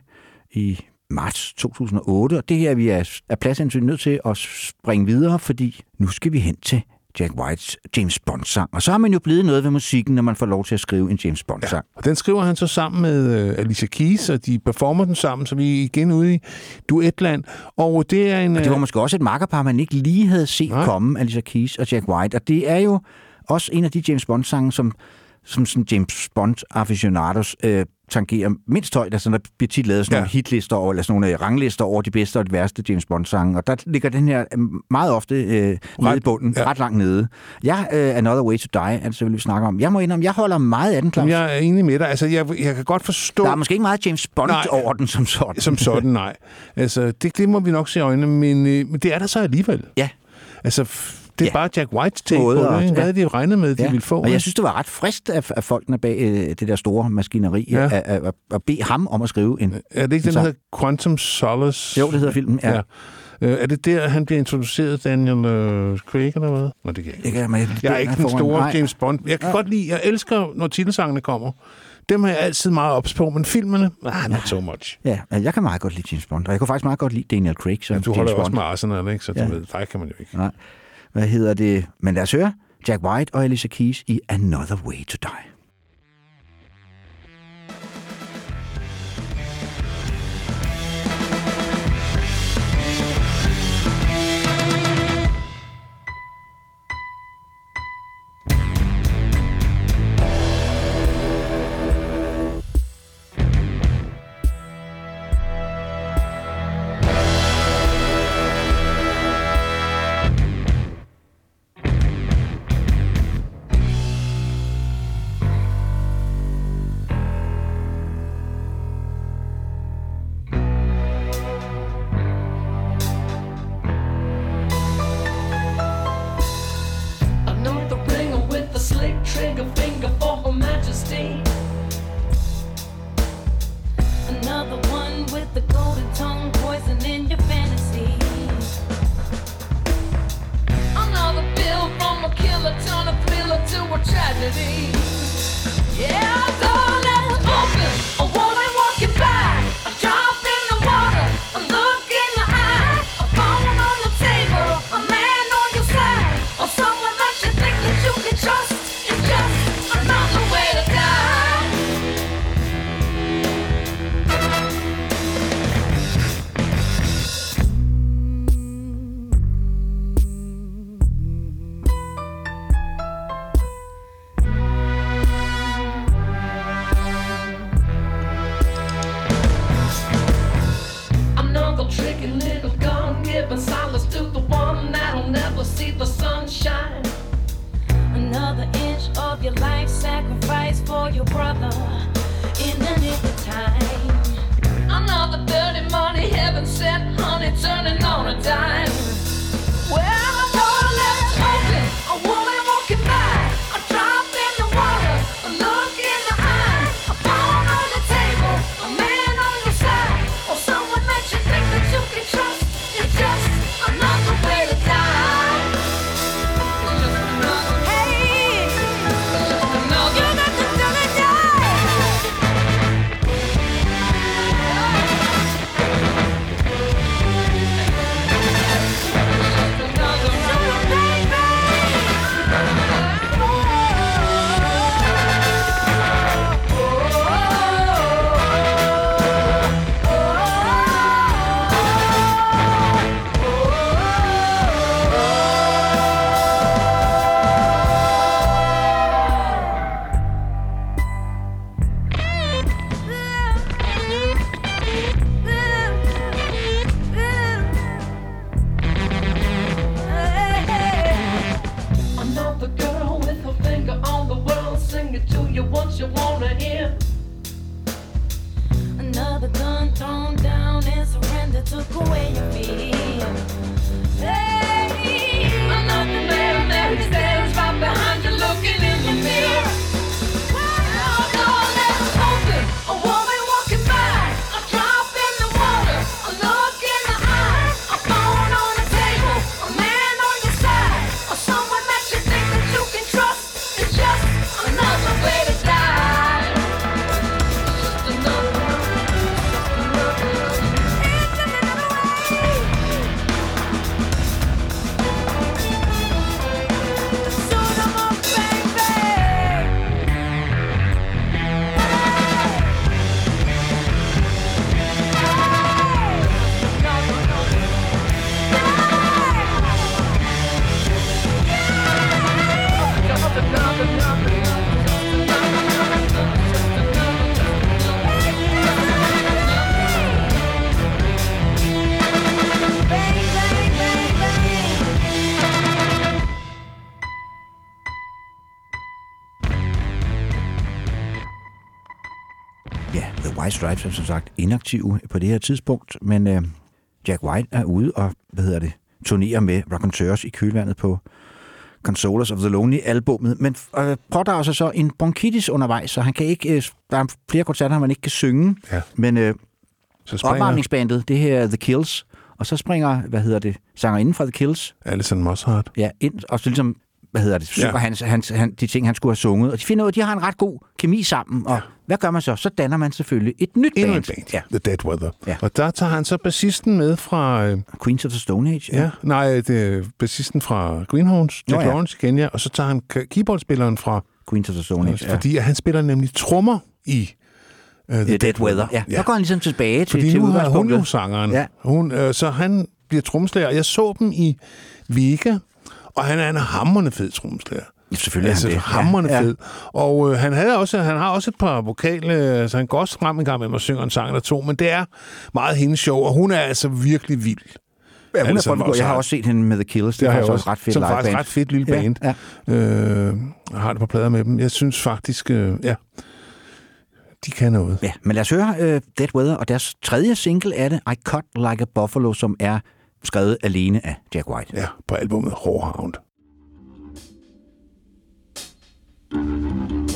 i marts 2008. Og det her vi er af pladshensyn nødt til at springe videre, fordi nu skal vi hen til Jack Whites James Bond-sang. Og så har man jo blevet noget ved musikken, når man får lov til at skrive en James Bond-sang. Og den skriver han så sammen med øh, Alicia Keys, og de performer den sammen, så vi er igen ude i duetland. Og det er en... Og det var øh, måske også et makkerpar, man ikke lige havde set Nej. komme, Alicia Keys og Jack White. Og det er jo også en af de James Bond-sange, som, som sådan James Bond-aficionados øh, tangerer mindst højt. Altså, der bliver tit lavet sådan Ja. nogle hitlister over, eller sådan nogle øh, ranglister over de bedste og de værste James Bond-sange. Og der ligger den her øh, meget ofte øh, nede i bunden, ja. ret langt nede. Jeg, øh, Another Way to Die, er det så, vil vi snakke om. Jeg må indrømme, jeg holder meget af den, Claus. Jamen, jeg er enig med dig. Altså, jeg, jeg kan godt forstå... Der er måske ikke meget James Bond Nej. over den som sådan. Som sådan, nej. Altså, det, det må vi nok se i øjnene, men, øh, men det er der så alligevel. Ja. Altså, det er Ja. bare Jack Whites take på det, ikke? Hvad ja. havde de regnet med, de ville få? Og jeg synes, det var ret frist af, af folkene bag øh, det der store maskineri, Ja. ja. at, at, at, bede ham om at skrive en... Er det ikke den, der hedder Quantum Solace? Jo, det hedder filmen, ja. ja. Øh, er det der, han bliver introduceret, Daniel øh, Craig, eller hvad? Nå, det kan jeg ikke. Det jeg, men Jeg er ikke den store Nej. James Bond. Jeg kan Ja. godt lide, jeg elsker, når titelsangene kommer. Dem er jeg altid meget ops på, men filmene, ah, not so much. Ja, altså, jeg kan meget godt lide James Bond, og jeg kunne faktisk meget godt lide Daniel Craig som Ja, du James holder Bond. også med Arsenal, ikke? Så Ja. ved, dig kan man jo ikke. Nej. Hvad hedder det? Men lad os høre Jack White og Alicia Keys i Another Way to Die. Stripes er som sagt inaktive på det her tidspunkt, men øh, Jack White er ude og, hvad hedder det, turnerer med Raconteurs i kølvandet på Consolers of the Lonely albummet, men øh, pådrager sig så en bronkitis undervejs, så han kan ikke, øh, der er flere koncerter, man ikke kan synge, Ja. men øh, Så springer opvarmningsbandet, det her er The Kills, og så springer, hvad hedder det, sangerinden fra The Kills, Alison Mosshart. ja, ind, og så ligesom, hvad hedder det, synger Ja. ja. hans, hans, han, de ting, han skulle have sunget, og de finder ud af, at de har en ret god kemi sammen, og ja. hvad gør man så? Så danner man selvfølgelig et nyt Endnu band. en band, Ja. The Dead Weather. Ja. Og der tager han så bassisten med fra... Øh, Queens of the Stone Age. ja, nej, det er bassisten fra Greenhorns, Jack ja. Lawrence igen, ja. Og så tager han keyboardspilleren fra... Queens of the Stone Age, ja. Fordi han spiller nemlig trommer i uh, The Dead Weather. Ja. ja. Så går han ligesom tilbage til, Fordi til nu har hun jo sangeren. Ja. Hun, øh, så han bliver trommeslager. Jeg så dem i Vega, og han er en hammerende fed trommeslager. Ja, selvfølgelig er altså, han det. hammerende Ja, fed. Og øh, han, havde også, han har også et par vokale, altså han går også frem en gang med at synge en sang eller to, men det er meget hendes show, og hun er altså virkelig vild. Ja, hun er Alison folkegod. Jeg har også set hende med The Killers. Det, Det er har jeg også. også ret fedt Som faktisk ret fedt lille band. Ja, ja. Øh, jeg har det på plader med dem. Jeg synes faktisk, øh, ja, de kan noget. Ja, men lad os høre uh, Dead Weather, og deres tredje single er det, I Cut Like a Buffalo, som er skrevet alene af Jack White. Ja, på albumet Whorehound. You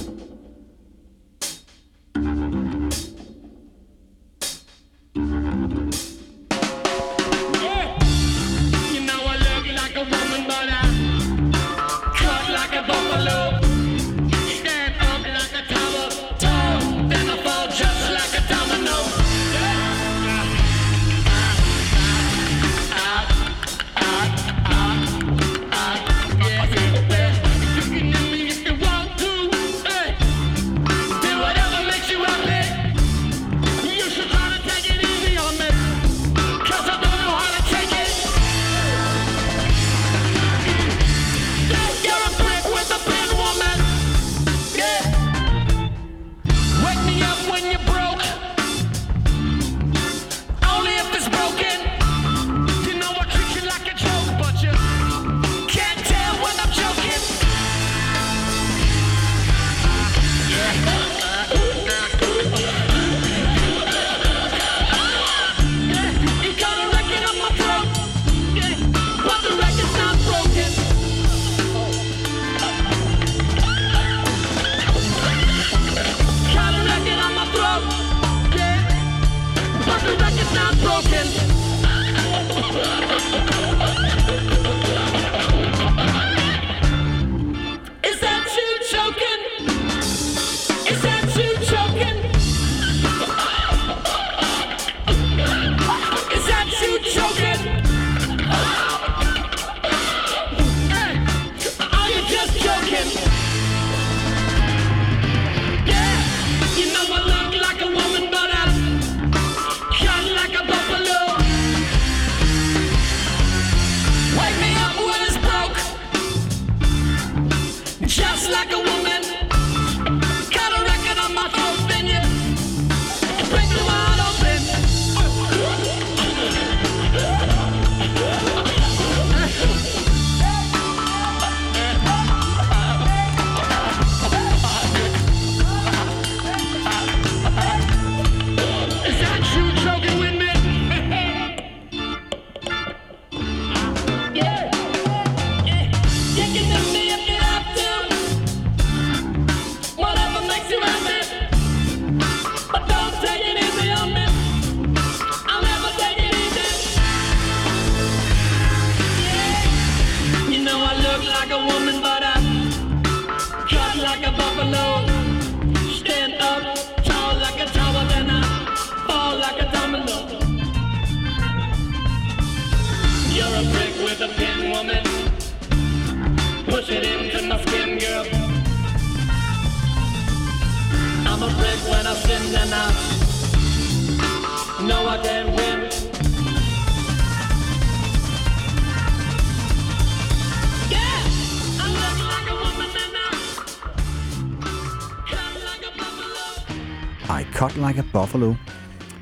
Buffalo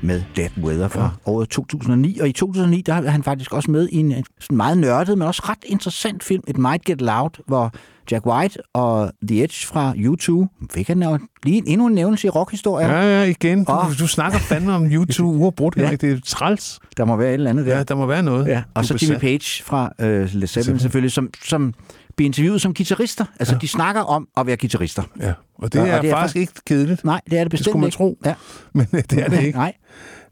med Dead Weather fra ja. året 2009. Og i 2009, der er han faktisk også med i en sådan meget nørdet, men også ret interessant film, It Might Get Loud, hvor Jack White og The Edge fra U2. Fik han jo lige endnu en nævnelse i rockhistorie. Ja, ja, igen. Du, Åh. du snakker fandme om YouTube uafbrudt, Ja. Det er træls. Der må være et eller andet der. Ja, der må være noget. Ja, og så Jimmy. Page fra øh, Led Zeppelin. selvfølgelig, som, som bliver interviewet som guitarister. Altså, ja. de snakker om at være guitarister. Ja, og det Og- er, og det er faktisk ikke kedeligt. Nej, det er det Det bestemt skulle man ikke. tro, Ja. men det er det ikke. Nej,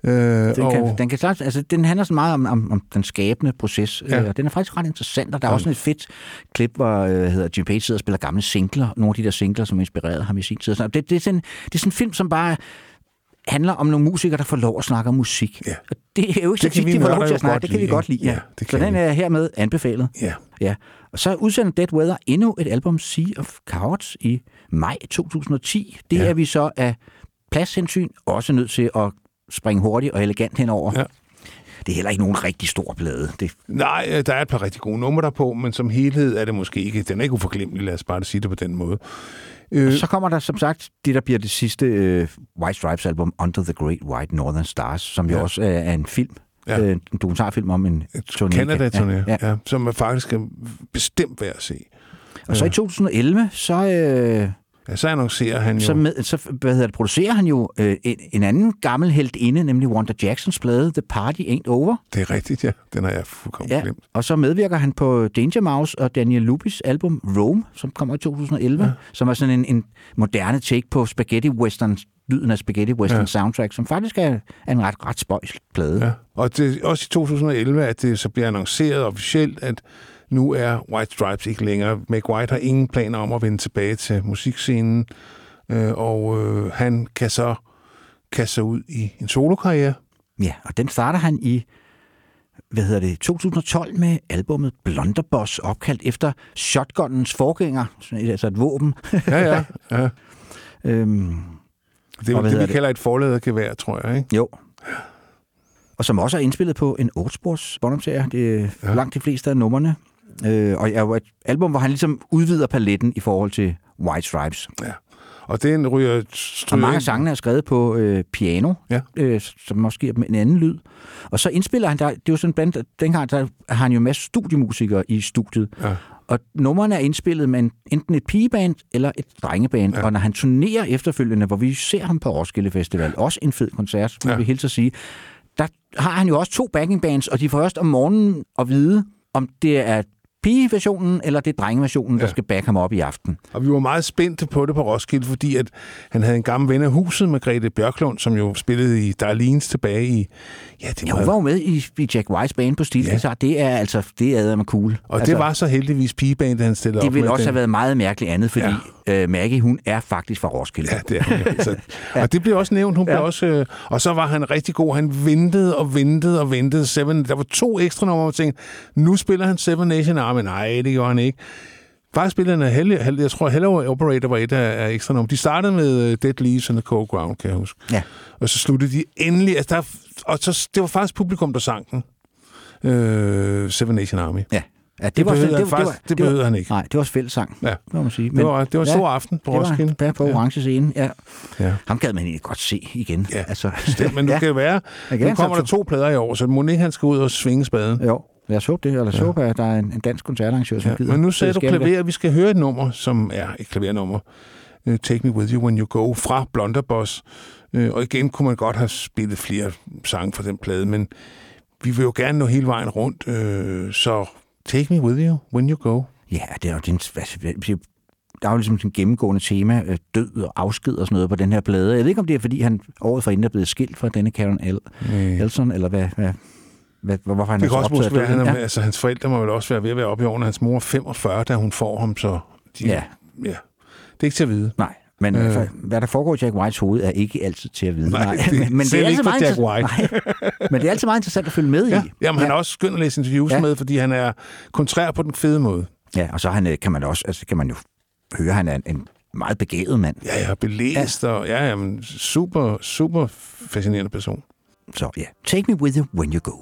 Øh, den, og, kan, den, kan, altså, den handler så meget om, om, om den skabende proces, ja. Ja. øh, og den er faktisk ret interessant, og der er også sådan et fedt klip, hvor øh, hedder Jim Page sidder og spiller gamle singler, nogle af de der singler, som inspirerede ham i sin tid. sådan. Det, det, er sådan, det er sådan en film, som bare handler om nogle musikere, der får lov at snakke om musik. Ja. Og det er jo ikke så tit, de får lov til at snakke. Det kan vi godt lide, ja. Ja, det så den er hermed anbefalet. ja. Ja, og så udsender Dead Weather endnu et album, Sea of Cowards, i maj 2010. Det ja. Er vi så af pladshensyn også nødt til at springe hurtigt og elegant henover. Ja. Det er heller ikke nogen rigtig stor plade. Det, Nej, øh, der er et par rigtig gode numre der på, men som helhed er det måske ikke. Den er ikke uforglemmelig, lad os bare sige det på den måde. Øh, så kommer der som sagt det, der bliver det sidste øh, White Stripes album, Under the Great White Northern Stars, som jo Ja. også er, er en film. Ja. Øh, en dokumentarfilm om en turné. Canada-turné, Ja, ja, ja. som er faktisk bestemt værd at se. Og så i 2011, så... Øh, Ja, så annoncerer han jo... så, med, så hvad hedder det, producerer han jo øh, en, en anden gammel held inde, nemlig Wanda Jacksons plade The Party Ain't Over. Det er rigtigt, ja. Den har jeg fuldkommen Ja, glemt. og så medvirker han på Danger Mouse og Daniel Lupis album Rome, som kommer i 2011, ja. som er sådan en, en moderne take på spaghetti western, lyden af spaghetti western ja. Soundtrack, som faktisk er, er en ret, ret spøjs plade. Ja. Og det er også i 2011, at det så bliver annonceret officielt, at nu er White Stripes ikke længere. Meg White har ingen planer om at vende tilbage til musikscenen, øh, og øh, han kan så kaste sig ud i en solokarriere. Ja, og den starter han i hvad hedder det, 2012 med albumet Blunderboss, opkaldt efter shotgunnens forgænger, sådan et- altså et våben. Ja, ja. ja. øhm, Det er det, vi det? kalder et forladergevær, tror jeg. Ikke? Jo. Og som også er indspillet på en 8-spors båndoptager. Det er ja. Langt de fleste af numrene. Øh, og er et album, hvor han ligesom udvider paletten i forhold til White Stripes. Og den ryger... Og mange af sangene er skrevet på øh, piano, Ja. øh, som også giver dem en anden lyd. Og så indspiller han, der, det er jo sådan at dengang der har han jo en masse studiemusikere i studiet. Ja. Og numrene er indspillet med en, enten et pigeband eller et drengeband. Ja. Ja. Og når han turnerer efterfølgende, hvor vi ser ham på Roskilde Festival, også en fed koncert, må ja. Ja. vi helt at sige, der har han jo også to backing bands, og de får først om morgenen at vide, om det er pigeversionen eller det er drengeversionen, ja. der skal backe ham op i aften. Og vi var meget spændte på det på Roskilde, fordi at han havde en gammel ven af huset, Margrethe Bjørklund, som jo spillede i Darlene tilbage i... Ja, det Ja, hun var jo med i, i Jack Whites band på Stilguitar. Ja. Det er altså, det er med cool. Og altså, det var så heldigvis pigebanen, han stillede det op ville med også den. have været meget mærkeligt andet, fordi ja. øh, Maggie, hun er faktisk fra Roskilde. Ja, det er hun. Så, og det blev også nævnt. Hun ja. Blev også, øh, og så var han rigtig god. Han ventede og ventede og ventede. Seven, der var to ekstra numre, jeg tænkte, nu spiller han Seven Nation Army. Nej, det gjorde han ikke. Faktisk spillede han Hell, Hell, jeg tror, Hello Operator var et af, af ekstra numre. De startede med uh, Dead Leaves and the Cold Ground, kan jeg huske. Ja. Og så sluttede de endelig. Altså, der, og så, det var faktisk publikum, der sang den. Øh, Seven Nation Army. Ja. Ja, Det behøvede han faktisk- det behøvede han ikke. Nej, det var også fællesang, Ja. må man sige. Det var, det var en stor aften på det Roskilde. var der på orange scene, ja. Ja. Ham gad man egentlig godt se igen. Ja, altså, Det, men nu ja. kan det være, nu kommer der to plader i år, så må ikke han skal ud og svinge spaden. Jo, lad os håbe det. Eller så håber jeg, at der er en, en dansk koncertarrangør, som Ja, gider. men nu sagde du klaver, vi skal høre et nummer, som er et klavernummer. Uh, Take Me With You When You Go fra Blunderboss. Uh, og igen kunne man godt have spillet flere sange fra den plade, men vi vil jo gerne nå hele vejen rundt, uh, så Take Me With You When You Go. Ja, det er jo den, altså, der er jo ligesom sådan et gennemgående tema, øh, død og afsked og sådan noget på den her plade. Jeg ved ikke, om det er, fordi han året forinden er blevet skilt fra denne Karen El- Øh, Elson, eller hvad, hvad, hvad, hvorfor han det er så også optaget være, af han er, ja. altså, hans forældre må vel også være ved at være oppe i årene. Hans mor er 45, da hun får ham, så de, Ja. ja. Det er ikke til at vide. Nej, men Øh. øh. hvad der foregår i Jack Whites hoved, er ikke altid til at vide. Nej, det- selv ikke for Jack inter- White. Nej, men det er altid meget interessant at følge med Ja. i. Jamen, han er også skøn at læse interviews ja. Ja. med, fordi han er kontrær på den fede måde. Ja, og så er han, øh, kan man også, altså, kan man jo høre, han er en, en meget begavet mand. Ja, ja, belæst ja. og ja, jamen, super, super fascinerende person. Så ja, take me with you when you go.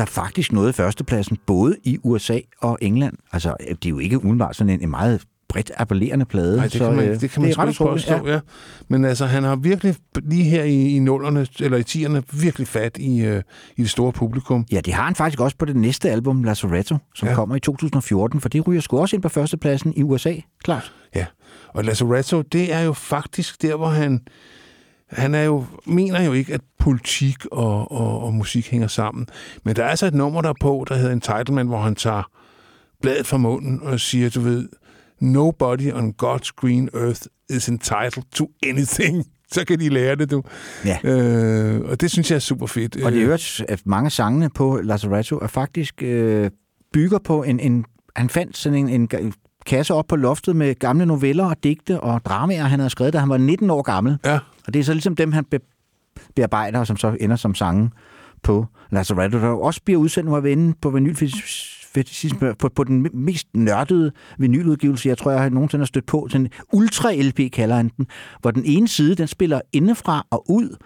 Der faktisk nåede førstepladsen både i USA og England. Altså, det er jo ikke udenbart sådan en, en meget bredt appellerende plade. Nej, det kan man, øh, det kan man er sgu ikke påstå, ja. ja. Men altså, han har virkelig lige her i, i nullerne, eller i tierne, virkelig fat i, øh, i det store publikum. Ja, det har han faktisk også på det næste album, Lazaretto, som ja. kommer i 2014, for det ryger sgu også ind på førstepladsen i USA, klart. Ja, og Lazaretto, det er jo faktisk der, hvor han... Han er jo, mener jo ikke, at politik og, og, og musik hænger sammen. Men der er altså et nummer der på, der hedder Entitlement, hvor han tager bladet fra munden og siger, du ved, Nobody on God's green earth is entitled to anything. Så kan de lære det, du. Ja. Øh, og det synes jeg er super fedt. Og det Øh, er øvrigt, at mange sangene på Lazaretto er faktisk øh, bygger på en, en... Han fandt sådan en, en kasse op på loftet med gamle noveller og digte og dramaer, han havde skrevet, da han var 19 år gammel. Ja. Og det er så ligesom dem, han be, bearbejder, og som så ender som sange på Lazaretto, der også bliver udsendt, nu inde på vinylfetisisme, på, på den mest nørdede vinyludgivelse, jeg tror, jeg nogensinde har stødt på, sådan en ultra-LP kalder han den, hvor den ene side, den spiller indefra og ud,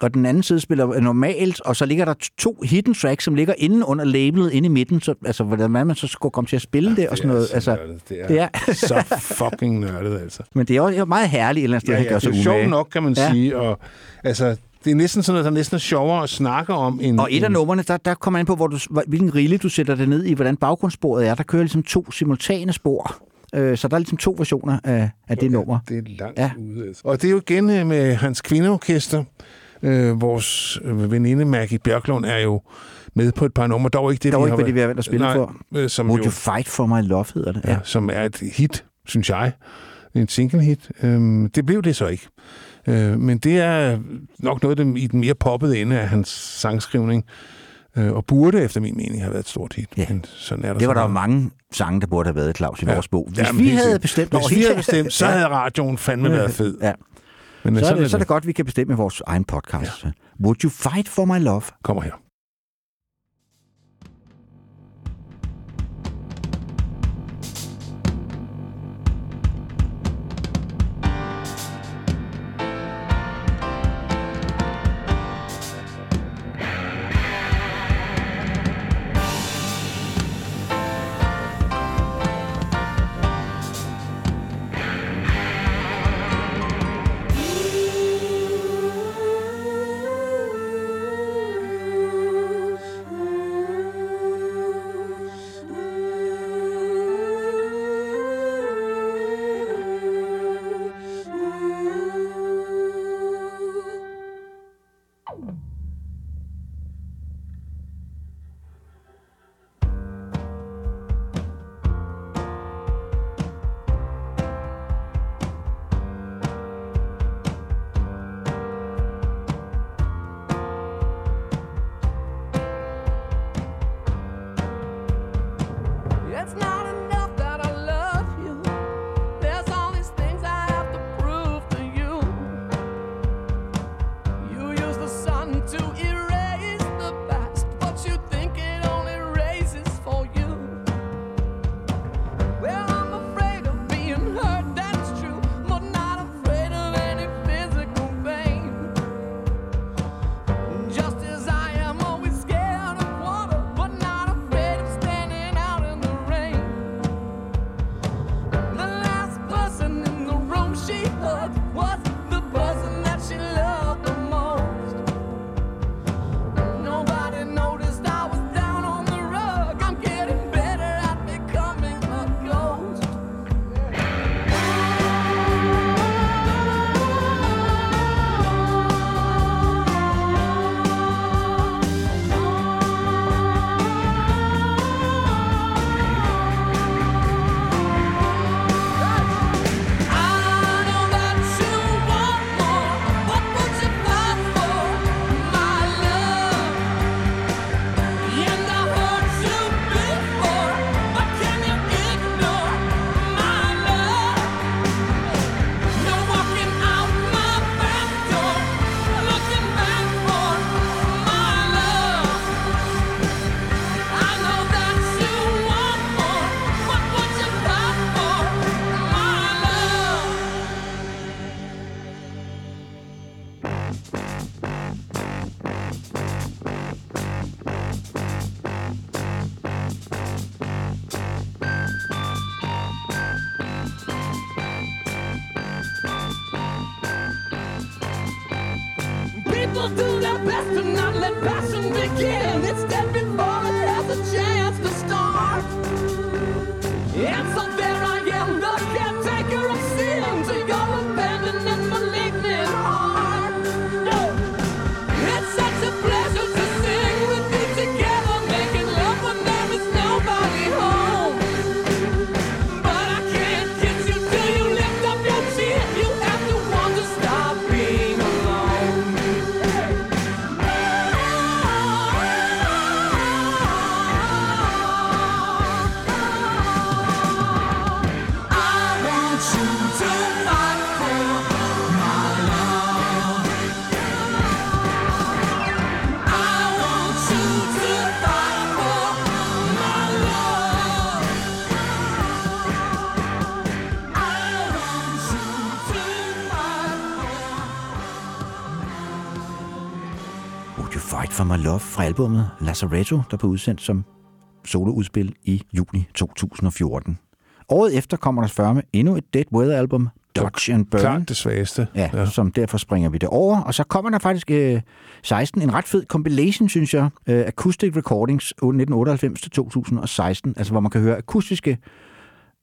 og den anden side spiller normalt, og så ligger der to hidden tracks, som ligger inde under labelet inde i midten, så, altså hvordan man så skulle komme til at spille det, og sådan noget. så Altså, nørdet. det er, det er, så fucking nørdet, altså. men det er også meget herligt et eller andet sted, Ja, at ja, gøre det er jo sjovt nok, kan man Ja. ja. sige. Og, altså, det er næsten sådan noget, der næsten er sjovere at snakke om. End, Og et af numrene, der, der kommer an på, hvor du, hvilken rille du sætter det ned i, hvordan baggrundssporet er. Der kører ligesom to simultane spor. Øh, så der er ligesom to versioner af, af det nummer. Det er langt Ja. ja. ude. Altså. Og det er jo igen øh, med hans kvindeorkester. Øh, vores øh, veninde Maggie Bjørklund er jo med på et par numre. Dog ikke det, Dog vi ikke, har hvad de været- vil have valgt at spille Nej, for. øh, Som Would jo, you fight for my love, hedder det. ja. som er et hit, synes jeg. En single hit. Øhm, det blev det så ikke. Øh, men det er nok noget dem, i den mere poppede ende af hans sangskrivning. Øh, og burde efter min mening have været et stort hit. Ja. Men sådan er der Det var der jo meget. mange sange, der burde have været, Claus, i Ja. vores bog. Hvis Jamen, vi havde bestemt... Hvis vi havde bestemt, så Ja. havde radioen fandme været fed. Ja. Men Så er, sådan det, så er det godt, vi kan bestemme vores egen podcast. Ja. Would you fight for my love? Kommer her. Love fra albumet Lazaretto, der blev udsendt som soloudspil i juni 2014. Året efter kommer der før med endnu et Dead Weather album, Dodge and Burn. Klart det svageste. Ja, ja, som derfor springer vi det over. Og så kommer der faktisk øh, 16, en ret fed compilation, synes jeg, øh, Acoustic Recordings 1998-2016, altså hvor man kan høre akustiske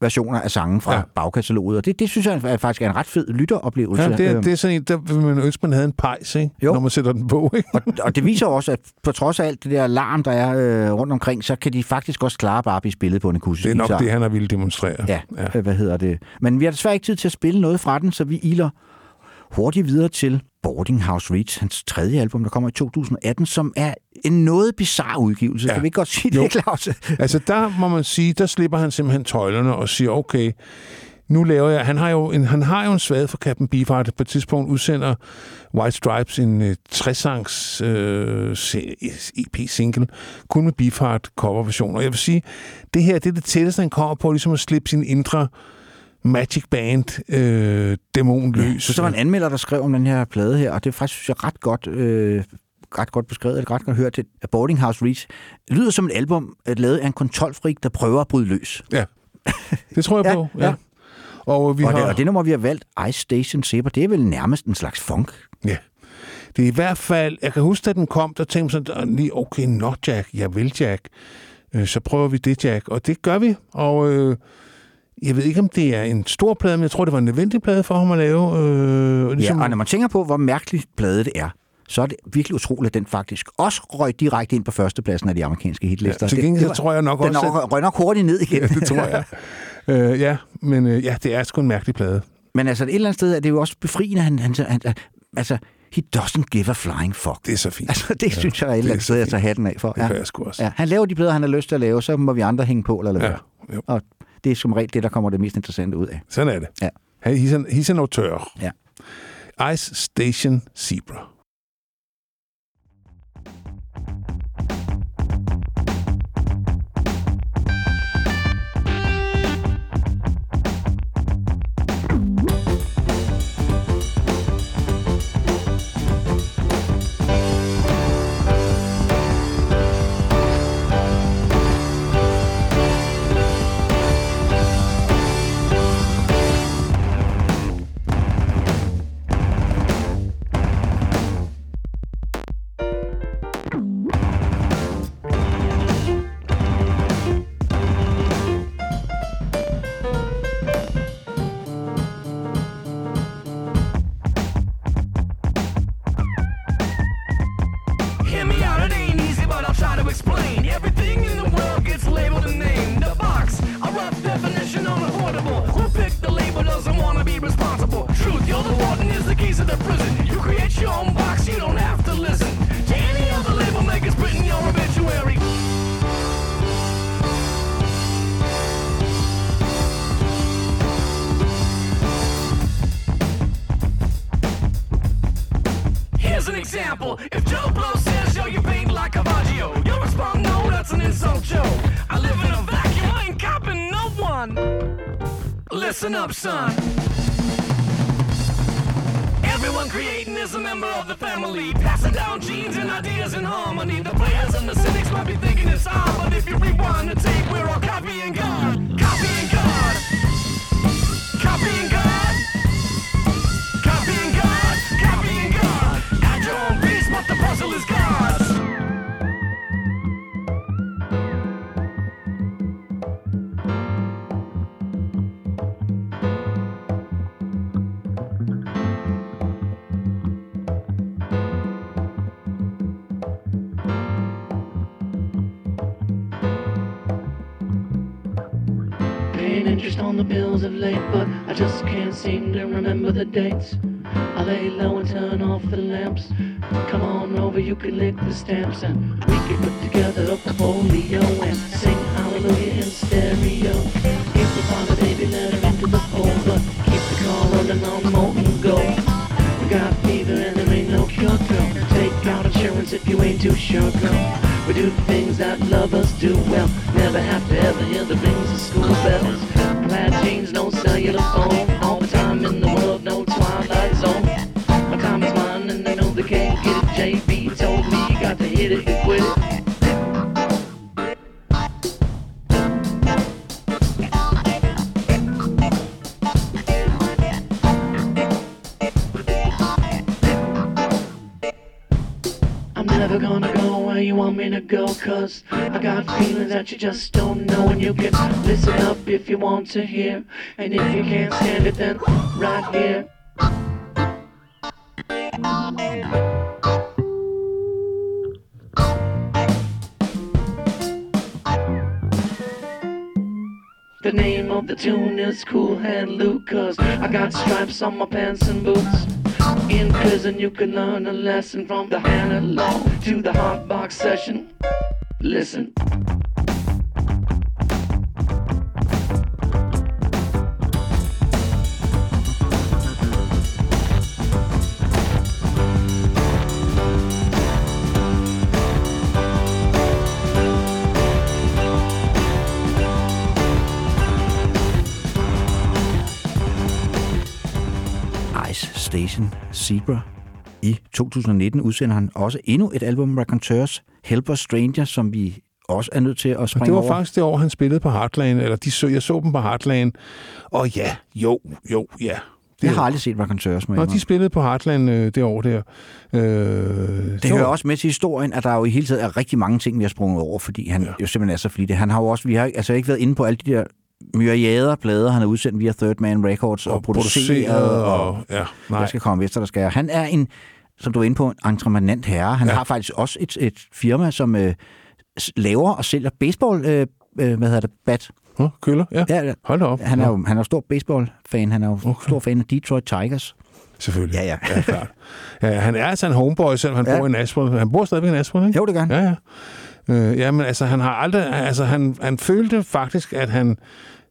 versioner af sange fra Ja. bagkataloget. Og det, det synes jeg er faktisk er en ret fed lytteroplevelse. Ja, det, er, Øhm, det er sådan en, der vil man ønske, man havde en pejs, ikke? Jo. når man sætter den på. Ikke? og, og det viser også, at på trods af alt det der larm, der er øh, rundt omkring, så kan de faktisk også klare bare at blive spillet på en akustisk Det er nok guitar. det, han har ville demonstrere. Ja, ja, hvad hedder det? Men vi har desværre ikke tid til at spille noget fra den, så vi iler hurtigt videre til Boarding House Reach, hans tredje album, der kommer i 2018, som er en noget bizarre udgivelse. Ja. Kan vi ikke godt sige Jo. det, Claus? Altså der må man sige, der slipper han simpelthen tøjlerne og siger, okay, nu laver jeg... Han har jo en, han har jo en svag for Captain Beefheart. På et tidspunkt udsender White Stripes en uh, 60-sangs uh, EP-single, kun med Beefheart coverversion. Og jeg vil sige, det her det er det tætteste, han kommer på, ligesom at slippe sin indre Magic Band øh, dæmon løs. Så der var en anmelder, der skrev om den her plade her, og det er faktisk, synes jeg, ret godt, øh, ret godt beskrevet, eller ret godt hørt til at Boarding House Reach. Lyder som et album øh, lavet af en kontrolfrik, der prøver at bryde løs. Ja, det tror jeg Ja, på. Ja. ja. Og, vi Og har... det, og det nummer, vi har valgt, Ice Station Saber, det er vel nærmest en slags funk. Ja. Det er i hvert fald... Jeg kan huske, da den kom, der tænkte jeg sådan, lige, okay, not Jack, jeg vil Jack. Øh, Så prøver vi det, Jack. Og det gør vi. Og øh, jeg ved ikke, om det er en stor plade, men jeg tror, det var en nødvendig plade for ham at lave. Øh, Ligesom... Ja, og når man tænker på, hvor mærkelig plade det er, så er det virkelig utroligt, at den faktisk også røg direkte ind på førstepladsen af de amerikanske hitlister. Ja, til Det- gengæld det så var- tror jeg nok den også, røg- røg nok hurtigt ned igen. Ja, det tror jeg. øh, ja, men øh, ja, det er sgu en mærkelig plade. Men altså, et eller andet sted er det jo også befriende, han, han, han, han altså, he doesn't give a flying fuck. Det er så fint. Altså, det ja, synes jeg er et eller det er andet så sted, jeg tager hatten af for. Det gør jeg sgu også. Ja, han laver de plader, han har lyst til at lave, så må vi andre hænge på eller lade Ja, være. Og det er som regel det, der kommer det mest interessante ud af. Sådan er det. Ja. Han- He's an, he's an auteur. Ja. Ice Station Zebra. Dates. I lay low and turn off the lamps. Come on over, you can lick the stamps, and we can learn a lesson From the analog to the hot box session Listen Ice Station Zebra. I 2019 udsender han også endnu et album, Raconteurs Helper Stranger, som vi også er nødt til at springe det var over. faktisk det år, han spillede på Heartland, eller de så, jeg så dem på Heartland. Og ja, jo, jo, ja. Jeg har aldrig set Raconteurs, jeg Nå, de spillede på Heartland øh, det år der. Øh, Det hører også med til historien, at der jo i hele taget er rigtig mange ting, vi har sprunget over, fordi han ja. jo simpelthen er så flittig. Han har jo også, vi har altså ikke været inde på alle de der myriader plader, han har udsendt via Third Man Records og, og produceret, produceret, og, og- ja, nej. jeg skal komme efter, der skal. Han er en, som du er inde på, en entreprenant herre. Han ja. har faktisk også et, et firma, som øh, laver og sælger baseball, øh, øh, hvad hedder det, bat. Nå, køller, ja. ja. Hold da op. Han er jo han er jo stor baseball-fan. Han er jo okay. stor fan af Detroit Tigers. Selvfølgelig. Ja, ja. ja klart. Ja, han er altså en homeboy, selvom han Ja. bor i Nashville. Han bor stadigvæk i Nashville, ikke? Jo, det gør han. Ja, ja. Øh, ja, men altså, han har aldrig... Altså, han, han følte faktisk, at han...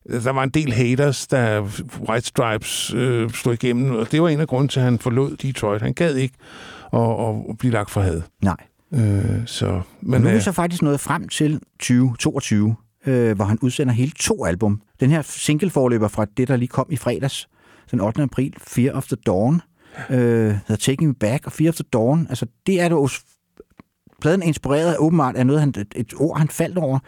Der var en del haters, da White Stripes øh, slog igennem, og det var en af grunden til, at han forlod Detroit. Han gad ikke at, at, blive lagt for had. Nej. Øh, så, Men men nu er vi øh, så faktisk nået frem til 2022, øh, hvor han udsender hele to album. Den her single-forløber fra det, der lige kom i fredags, den 8. april, Fear of the Dawn, øh, hedder Taking Me Back, og Fear of the Dawn, altså det er det. Pladen er inspireret af åbenbart af noget, han, et, et ord, han faldt over.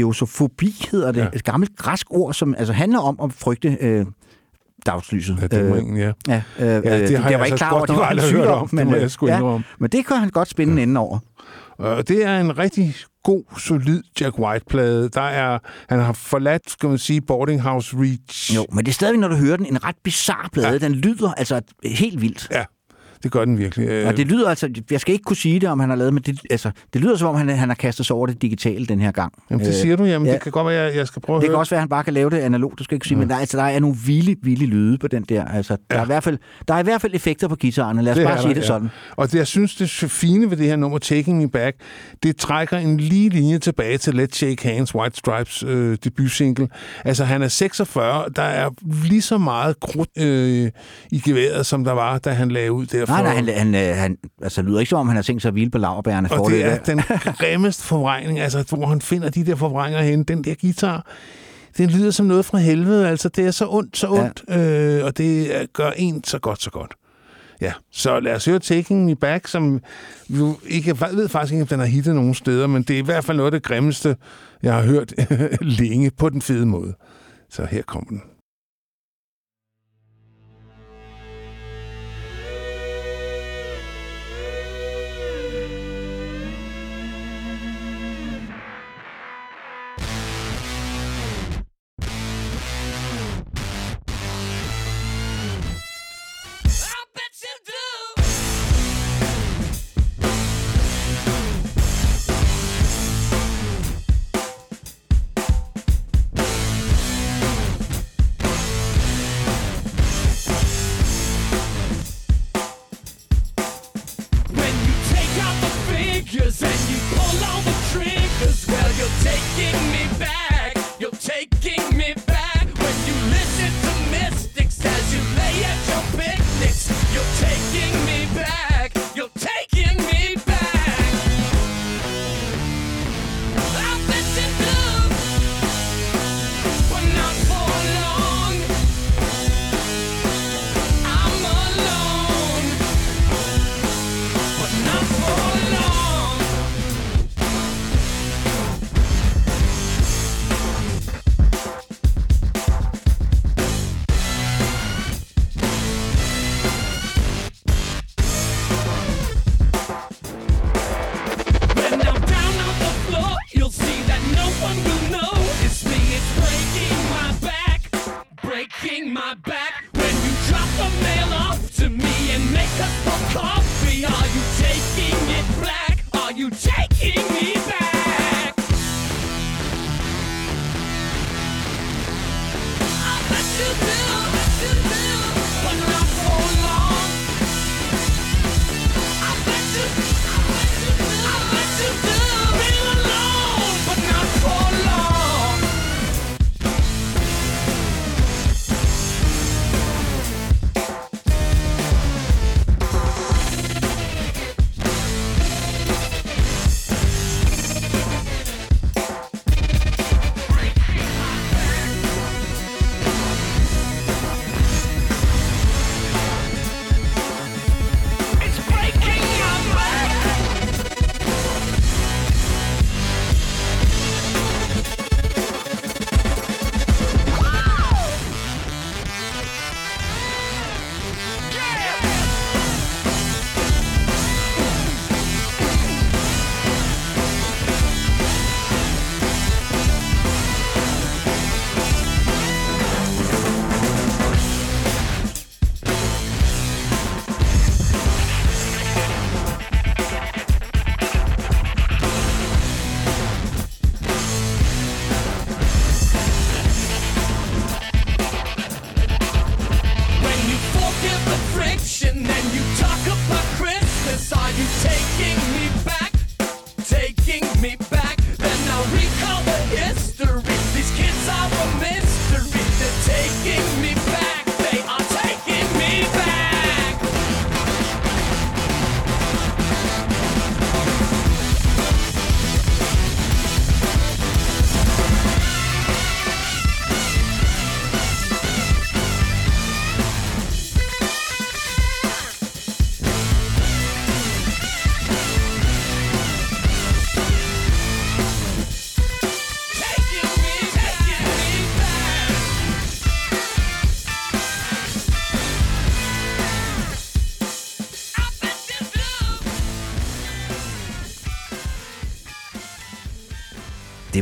Eosofobi hedder det. Ja. Et gammelt græsk ord, som altså handler om at frygte øh, dagslyset. Ja, dæmringen, ja. Ja, øh, Ja, øh, det det, jeg var ikke altså klar over, det var en sygdom. om. Det må øh, jeg sgu indrømme. men det kan han godt spænde ja. enden over. Og det er en rigtig god, solid Jack White-plade. Der er, han har forladt, skal man sige, Boarding House Reach. Jo, men det er stadigvæk, når du hører den, en ret bizarre plade. Ja. Den lyder altså helt vildt. Ja, det gør den virkelig. Øh, Og det lyder altså, jeg skal ikke kunne sige det, om han har lavet, men det, altså, det lyder som om, han, han har kastet sig over det digitale den her gang. Jamen, det siger du, jamen, ja. det kan godt være, jeg, jeg skal prøve at Det høre. kan også være, at han bare kan lave det analogt, du skal ikke sige, mm. men der, er- altså, der er nogle vilde, vilde lyde på den der. Altså, der, er i hvert fald, der er i hvert fald effekter på guitarerne, lad os bare er sige der, det sådan. Og det, jeg synes, det fine ved det her nummer, Taking Me Back, det trækker en lige linje tilbage til Let's Shake Hands, White Stripes øh, debutsingle. Altså, han er 46, der er lige så meget krudt øh, i geværet, som der var, da han lagde ud derfor. Nej, nej, han, han, øh, han altså, lyder ikke som om, han har tænkt sig at hvile på laverbærene. Og det er den grimmeste forvrængning, altså hvor han finder de der forvrænger hen. Den der guitar, den lyder som noget fra helvede. Altså, det er så ondt, så ondt, ja. øh, og det gør en så godt, så godt. Ja, så lad os høre Taking Me Back, som jo ikke, jeg ved faktisk ikke, om den har hittet nogen steder, men det er i hvert fald noget af det grimmeste, jeg har hørt længe på den fede måde. Så her kommer den.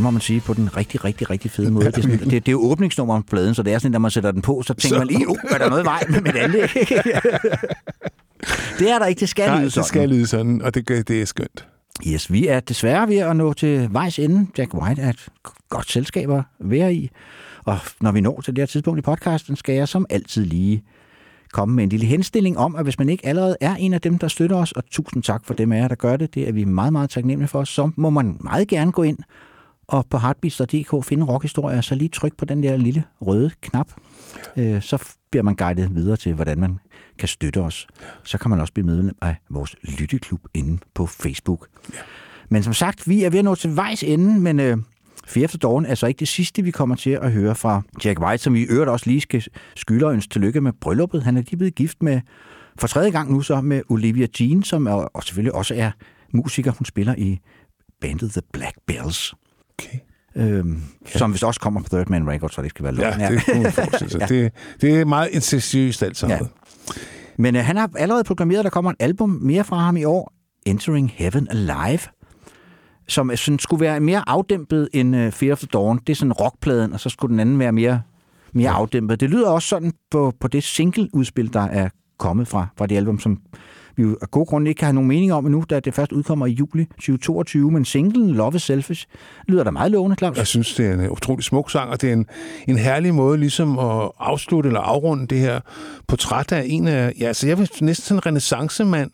Må man sige på den rigtig, rigtig, rigtig fede måde. Det er, sådan, det, det er jo åbningsnummer om pladen, så det er sådan, at når man sætter den på, så tænker Så- man lige, oh, er der noget vej med mit anlæg? det er der ikke, det skal Nej, lyde det sådan. skal lyde sådan, og det, det er skønt. Yes, vi er desværre ved at nå til vejs ende. Jack White er et godt selskab at være i. Og når vi når til det her tidspunkt i podcasten, skal jeg som altid lige komme med en lille henstilling om, at hvis man ikke allerede er en af dem, der støtter os, og tusind tak for dem af jer, der gør det, det er vi meget, meget taknemmelige for, så må man meget gerne gå ind og på heartbeats.dk finde rockhistorier, så lige tryk på den der lille røde knap. Øh, Så bliver man guidet videre til, hvordan man kan støtte os. Så kan man også blive medlem af vores lytteklub inde på Facebook. Men som sagt, vi er ved at nå til vejs ende, men øh, Fear After Dawn er så ikke det sidste, vi kommer til at høre fra Jack White, som vi i øvrigt også lige skal skylde og ønske tillykke med brylluppet. Han er lige blevet gift med, for tredje gang nu så, med Olivia Jean, som er, og selvfølgelig også er musiker. Hun spiller i bandet The Black Bells. Okay. Øhm, ja. Som vist også kommer på Third Man Records, så det skal være løgn. Ja, det kunne. Ja. det, det er meget incestiøst alt sammen. Ja. Men øh, han har allerede proklameret, at der kommer et album mere fra ham i år, Entering Heaven Alive, som øh, sådan skulle være mere afdæmpet end uh, Fear of the Dawn. Det er sådan rockpladen, og så skulle den anden være mere, mere afdæmpet. Det lyder også sådan på, på det single-udspil, der er kommet fra, fra det album, som vi jo af gode grunde ikke kan have nogen mening om endnu, da det først udkommer i juli 2022, men singlen Love is Selfish lyder da meget lovende, Claus. Jeg synes, det er en øh, utrolig smuk sang, og det er en, en herlig måde ligesom at afslutte eller afrunde det her portræt af en af, ja, altså jeg vil næsten sådan en renaissancemand,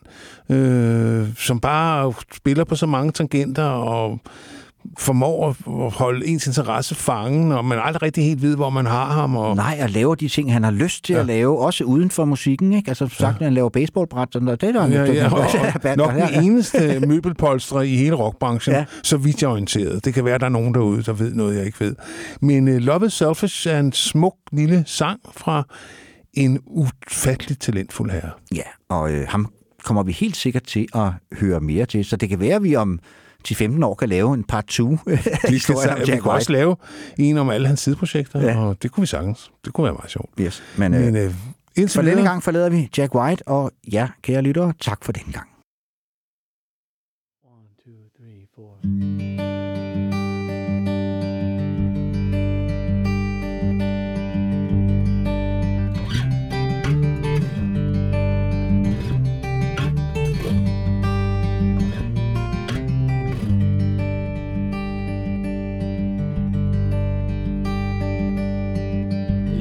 øh, som bare spiller på så mange tangenter og formår at- holde ens interesse fangen, og man aldrig rigtig helt ved, hvor man har ham. Og, Nej, og laver de ting, han har lyst til ja. at lave, også uden for musikken, ikke? Altså, sagt, ja. han laver baseballbræt, sådan der, det er der Ja, ja, og, Ja, og nok den eneste møbelpolstrer i hele rockbranchen, Ja. så vidt jeg er orienteret. Det kan være, der er nogen derude, der ved noget, jeg ikke ved. Men uh, Love is Selfish er en smuk lille sang fra en ufattelig talentfuld herre. Ja, og øh, ham kommer vi helt sikkert til at høre mere til, så det kan være, at vi om 10-15 år kan lave en part 2 Vi, skal, historien om vi Jack kan også lave en om alle hans sideprojekter, Ja. og det kunne vi sagtens. Det kunne være meget sjovt. Yes. Men, øh, Men øh, indtil for denne gang forlader vi Jack White, og ja, kære lyttere, tak for denne gang.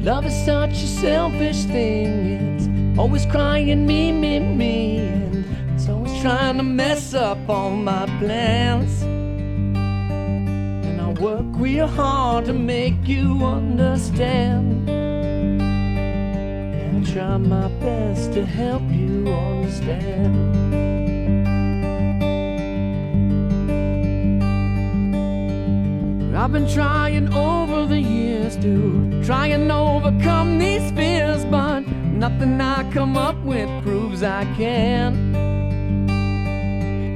Love is such a selfish thing. It's always crying me, me, me. And it's always trying to mess up all my plans. And I work real hard to make you understand. And I try my best to help you understand. I've been trying over the years to try and overcome these fears, but nothing I come up with proves I can.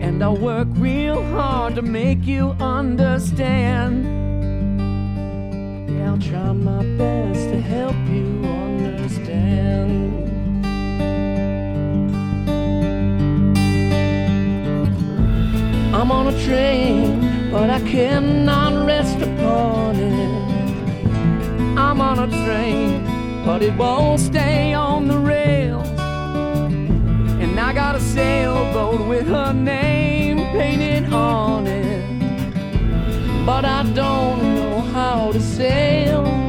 And I work real hard to make you understand. Yeah, I'll try my best to help you understand. I'm on a train, but I cannot rest upon it. I'm on a train, but it won't stay on the rails. And I got a sailboat with her name painted on it. But I don't know how to sail.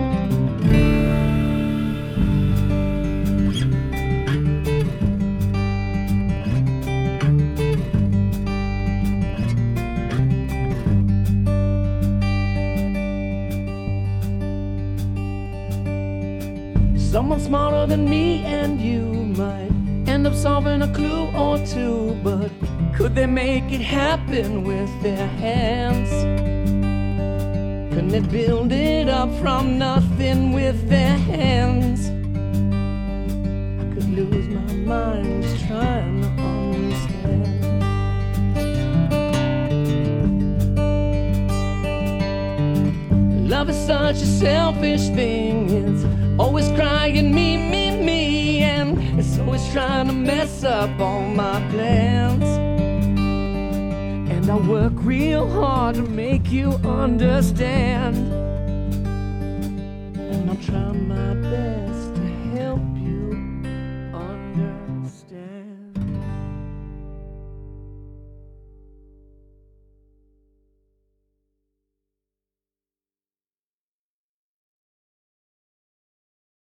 Someone smarter than me and you might end up solving a clue or two, but could they make it happen with their hands? Couldn't they build it up from nothing with their hands? I could lose my mind just trying to understand. Love is such a selfish thing. It's always crying me, me, me, and it's always trying to mess up all my plans. And I work real hard to make you understand. And I'm trying my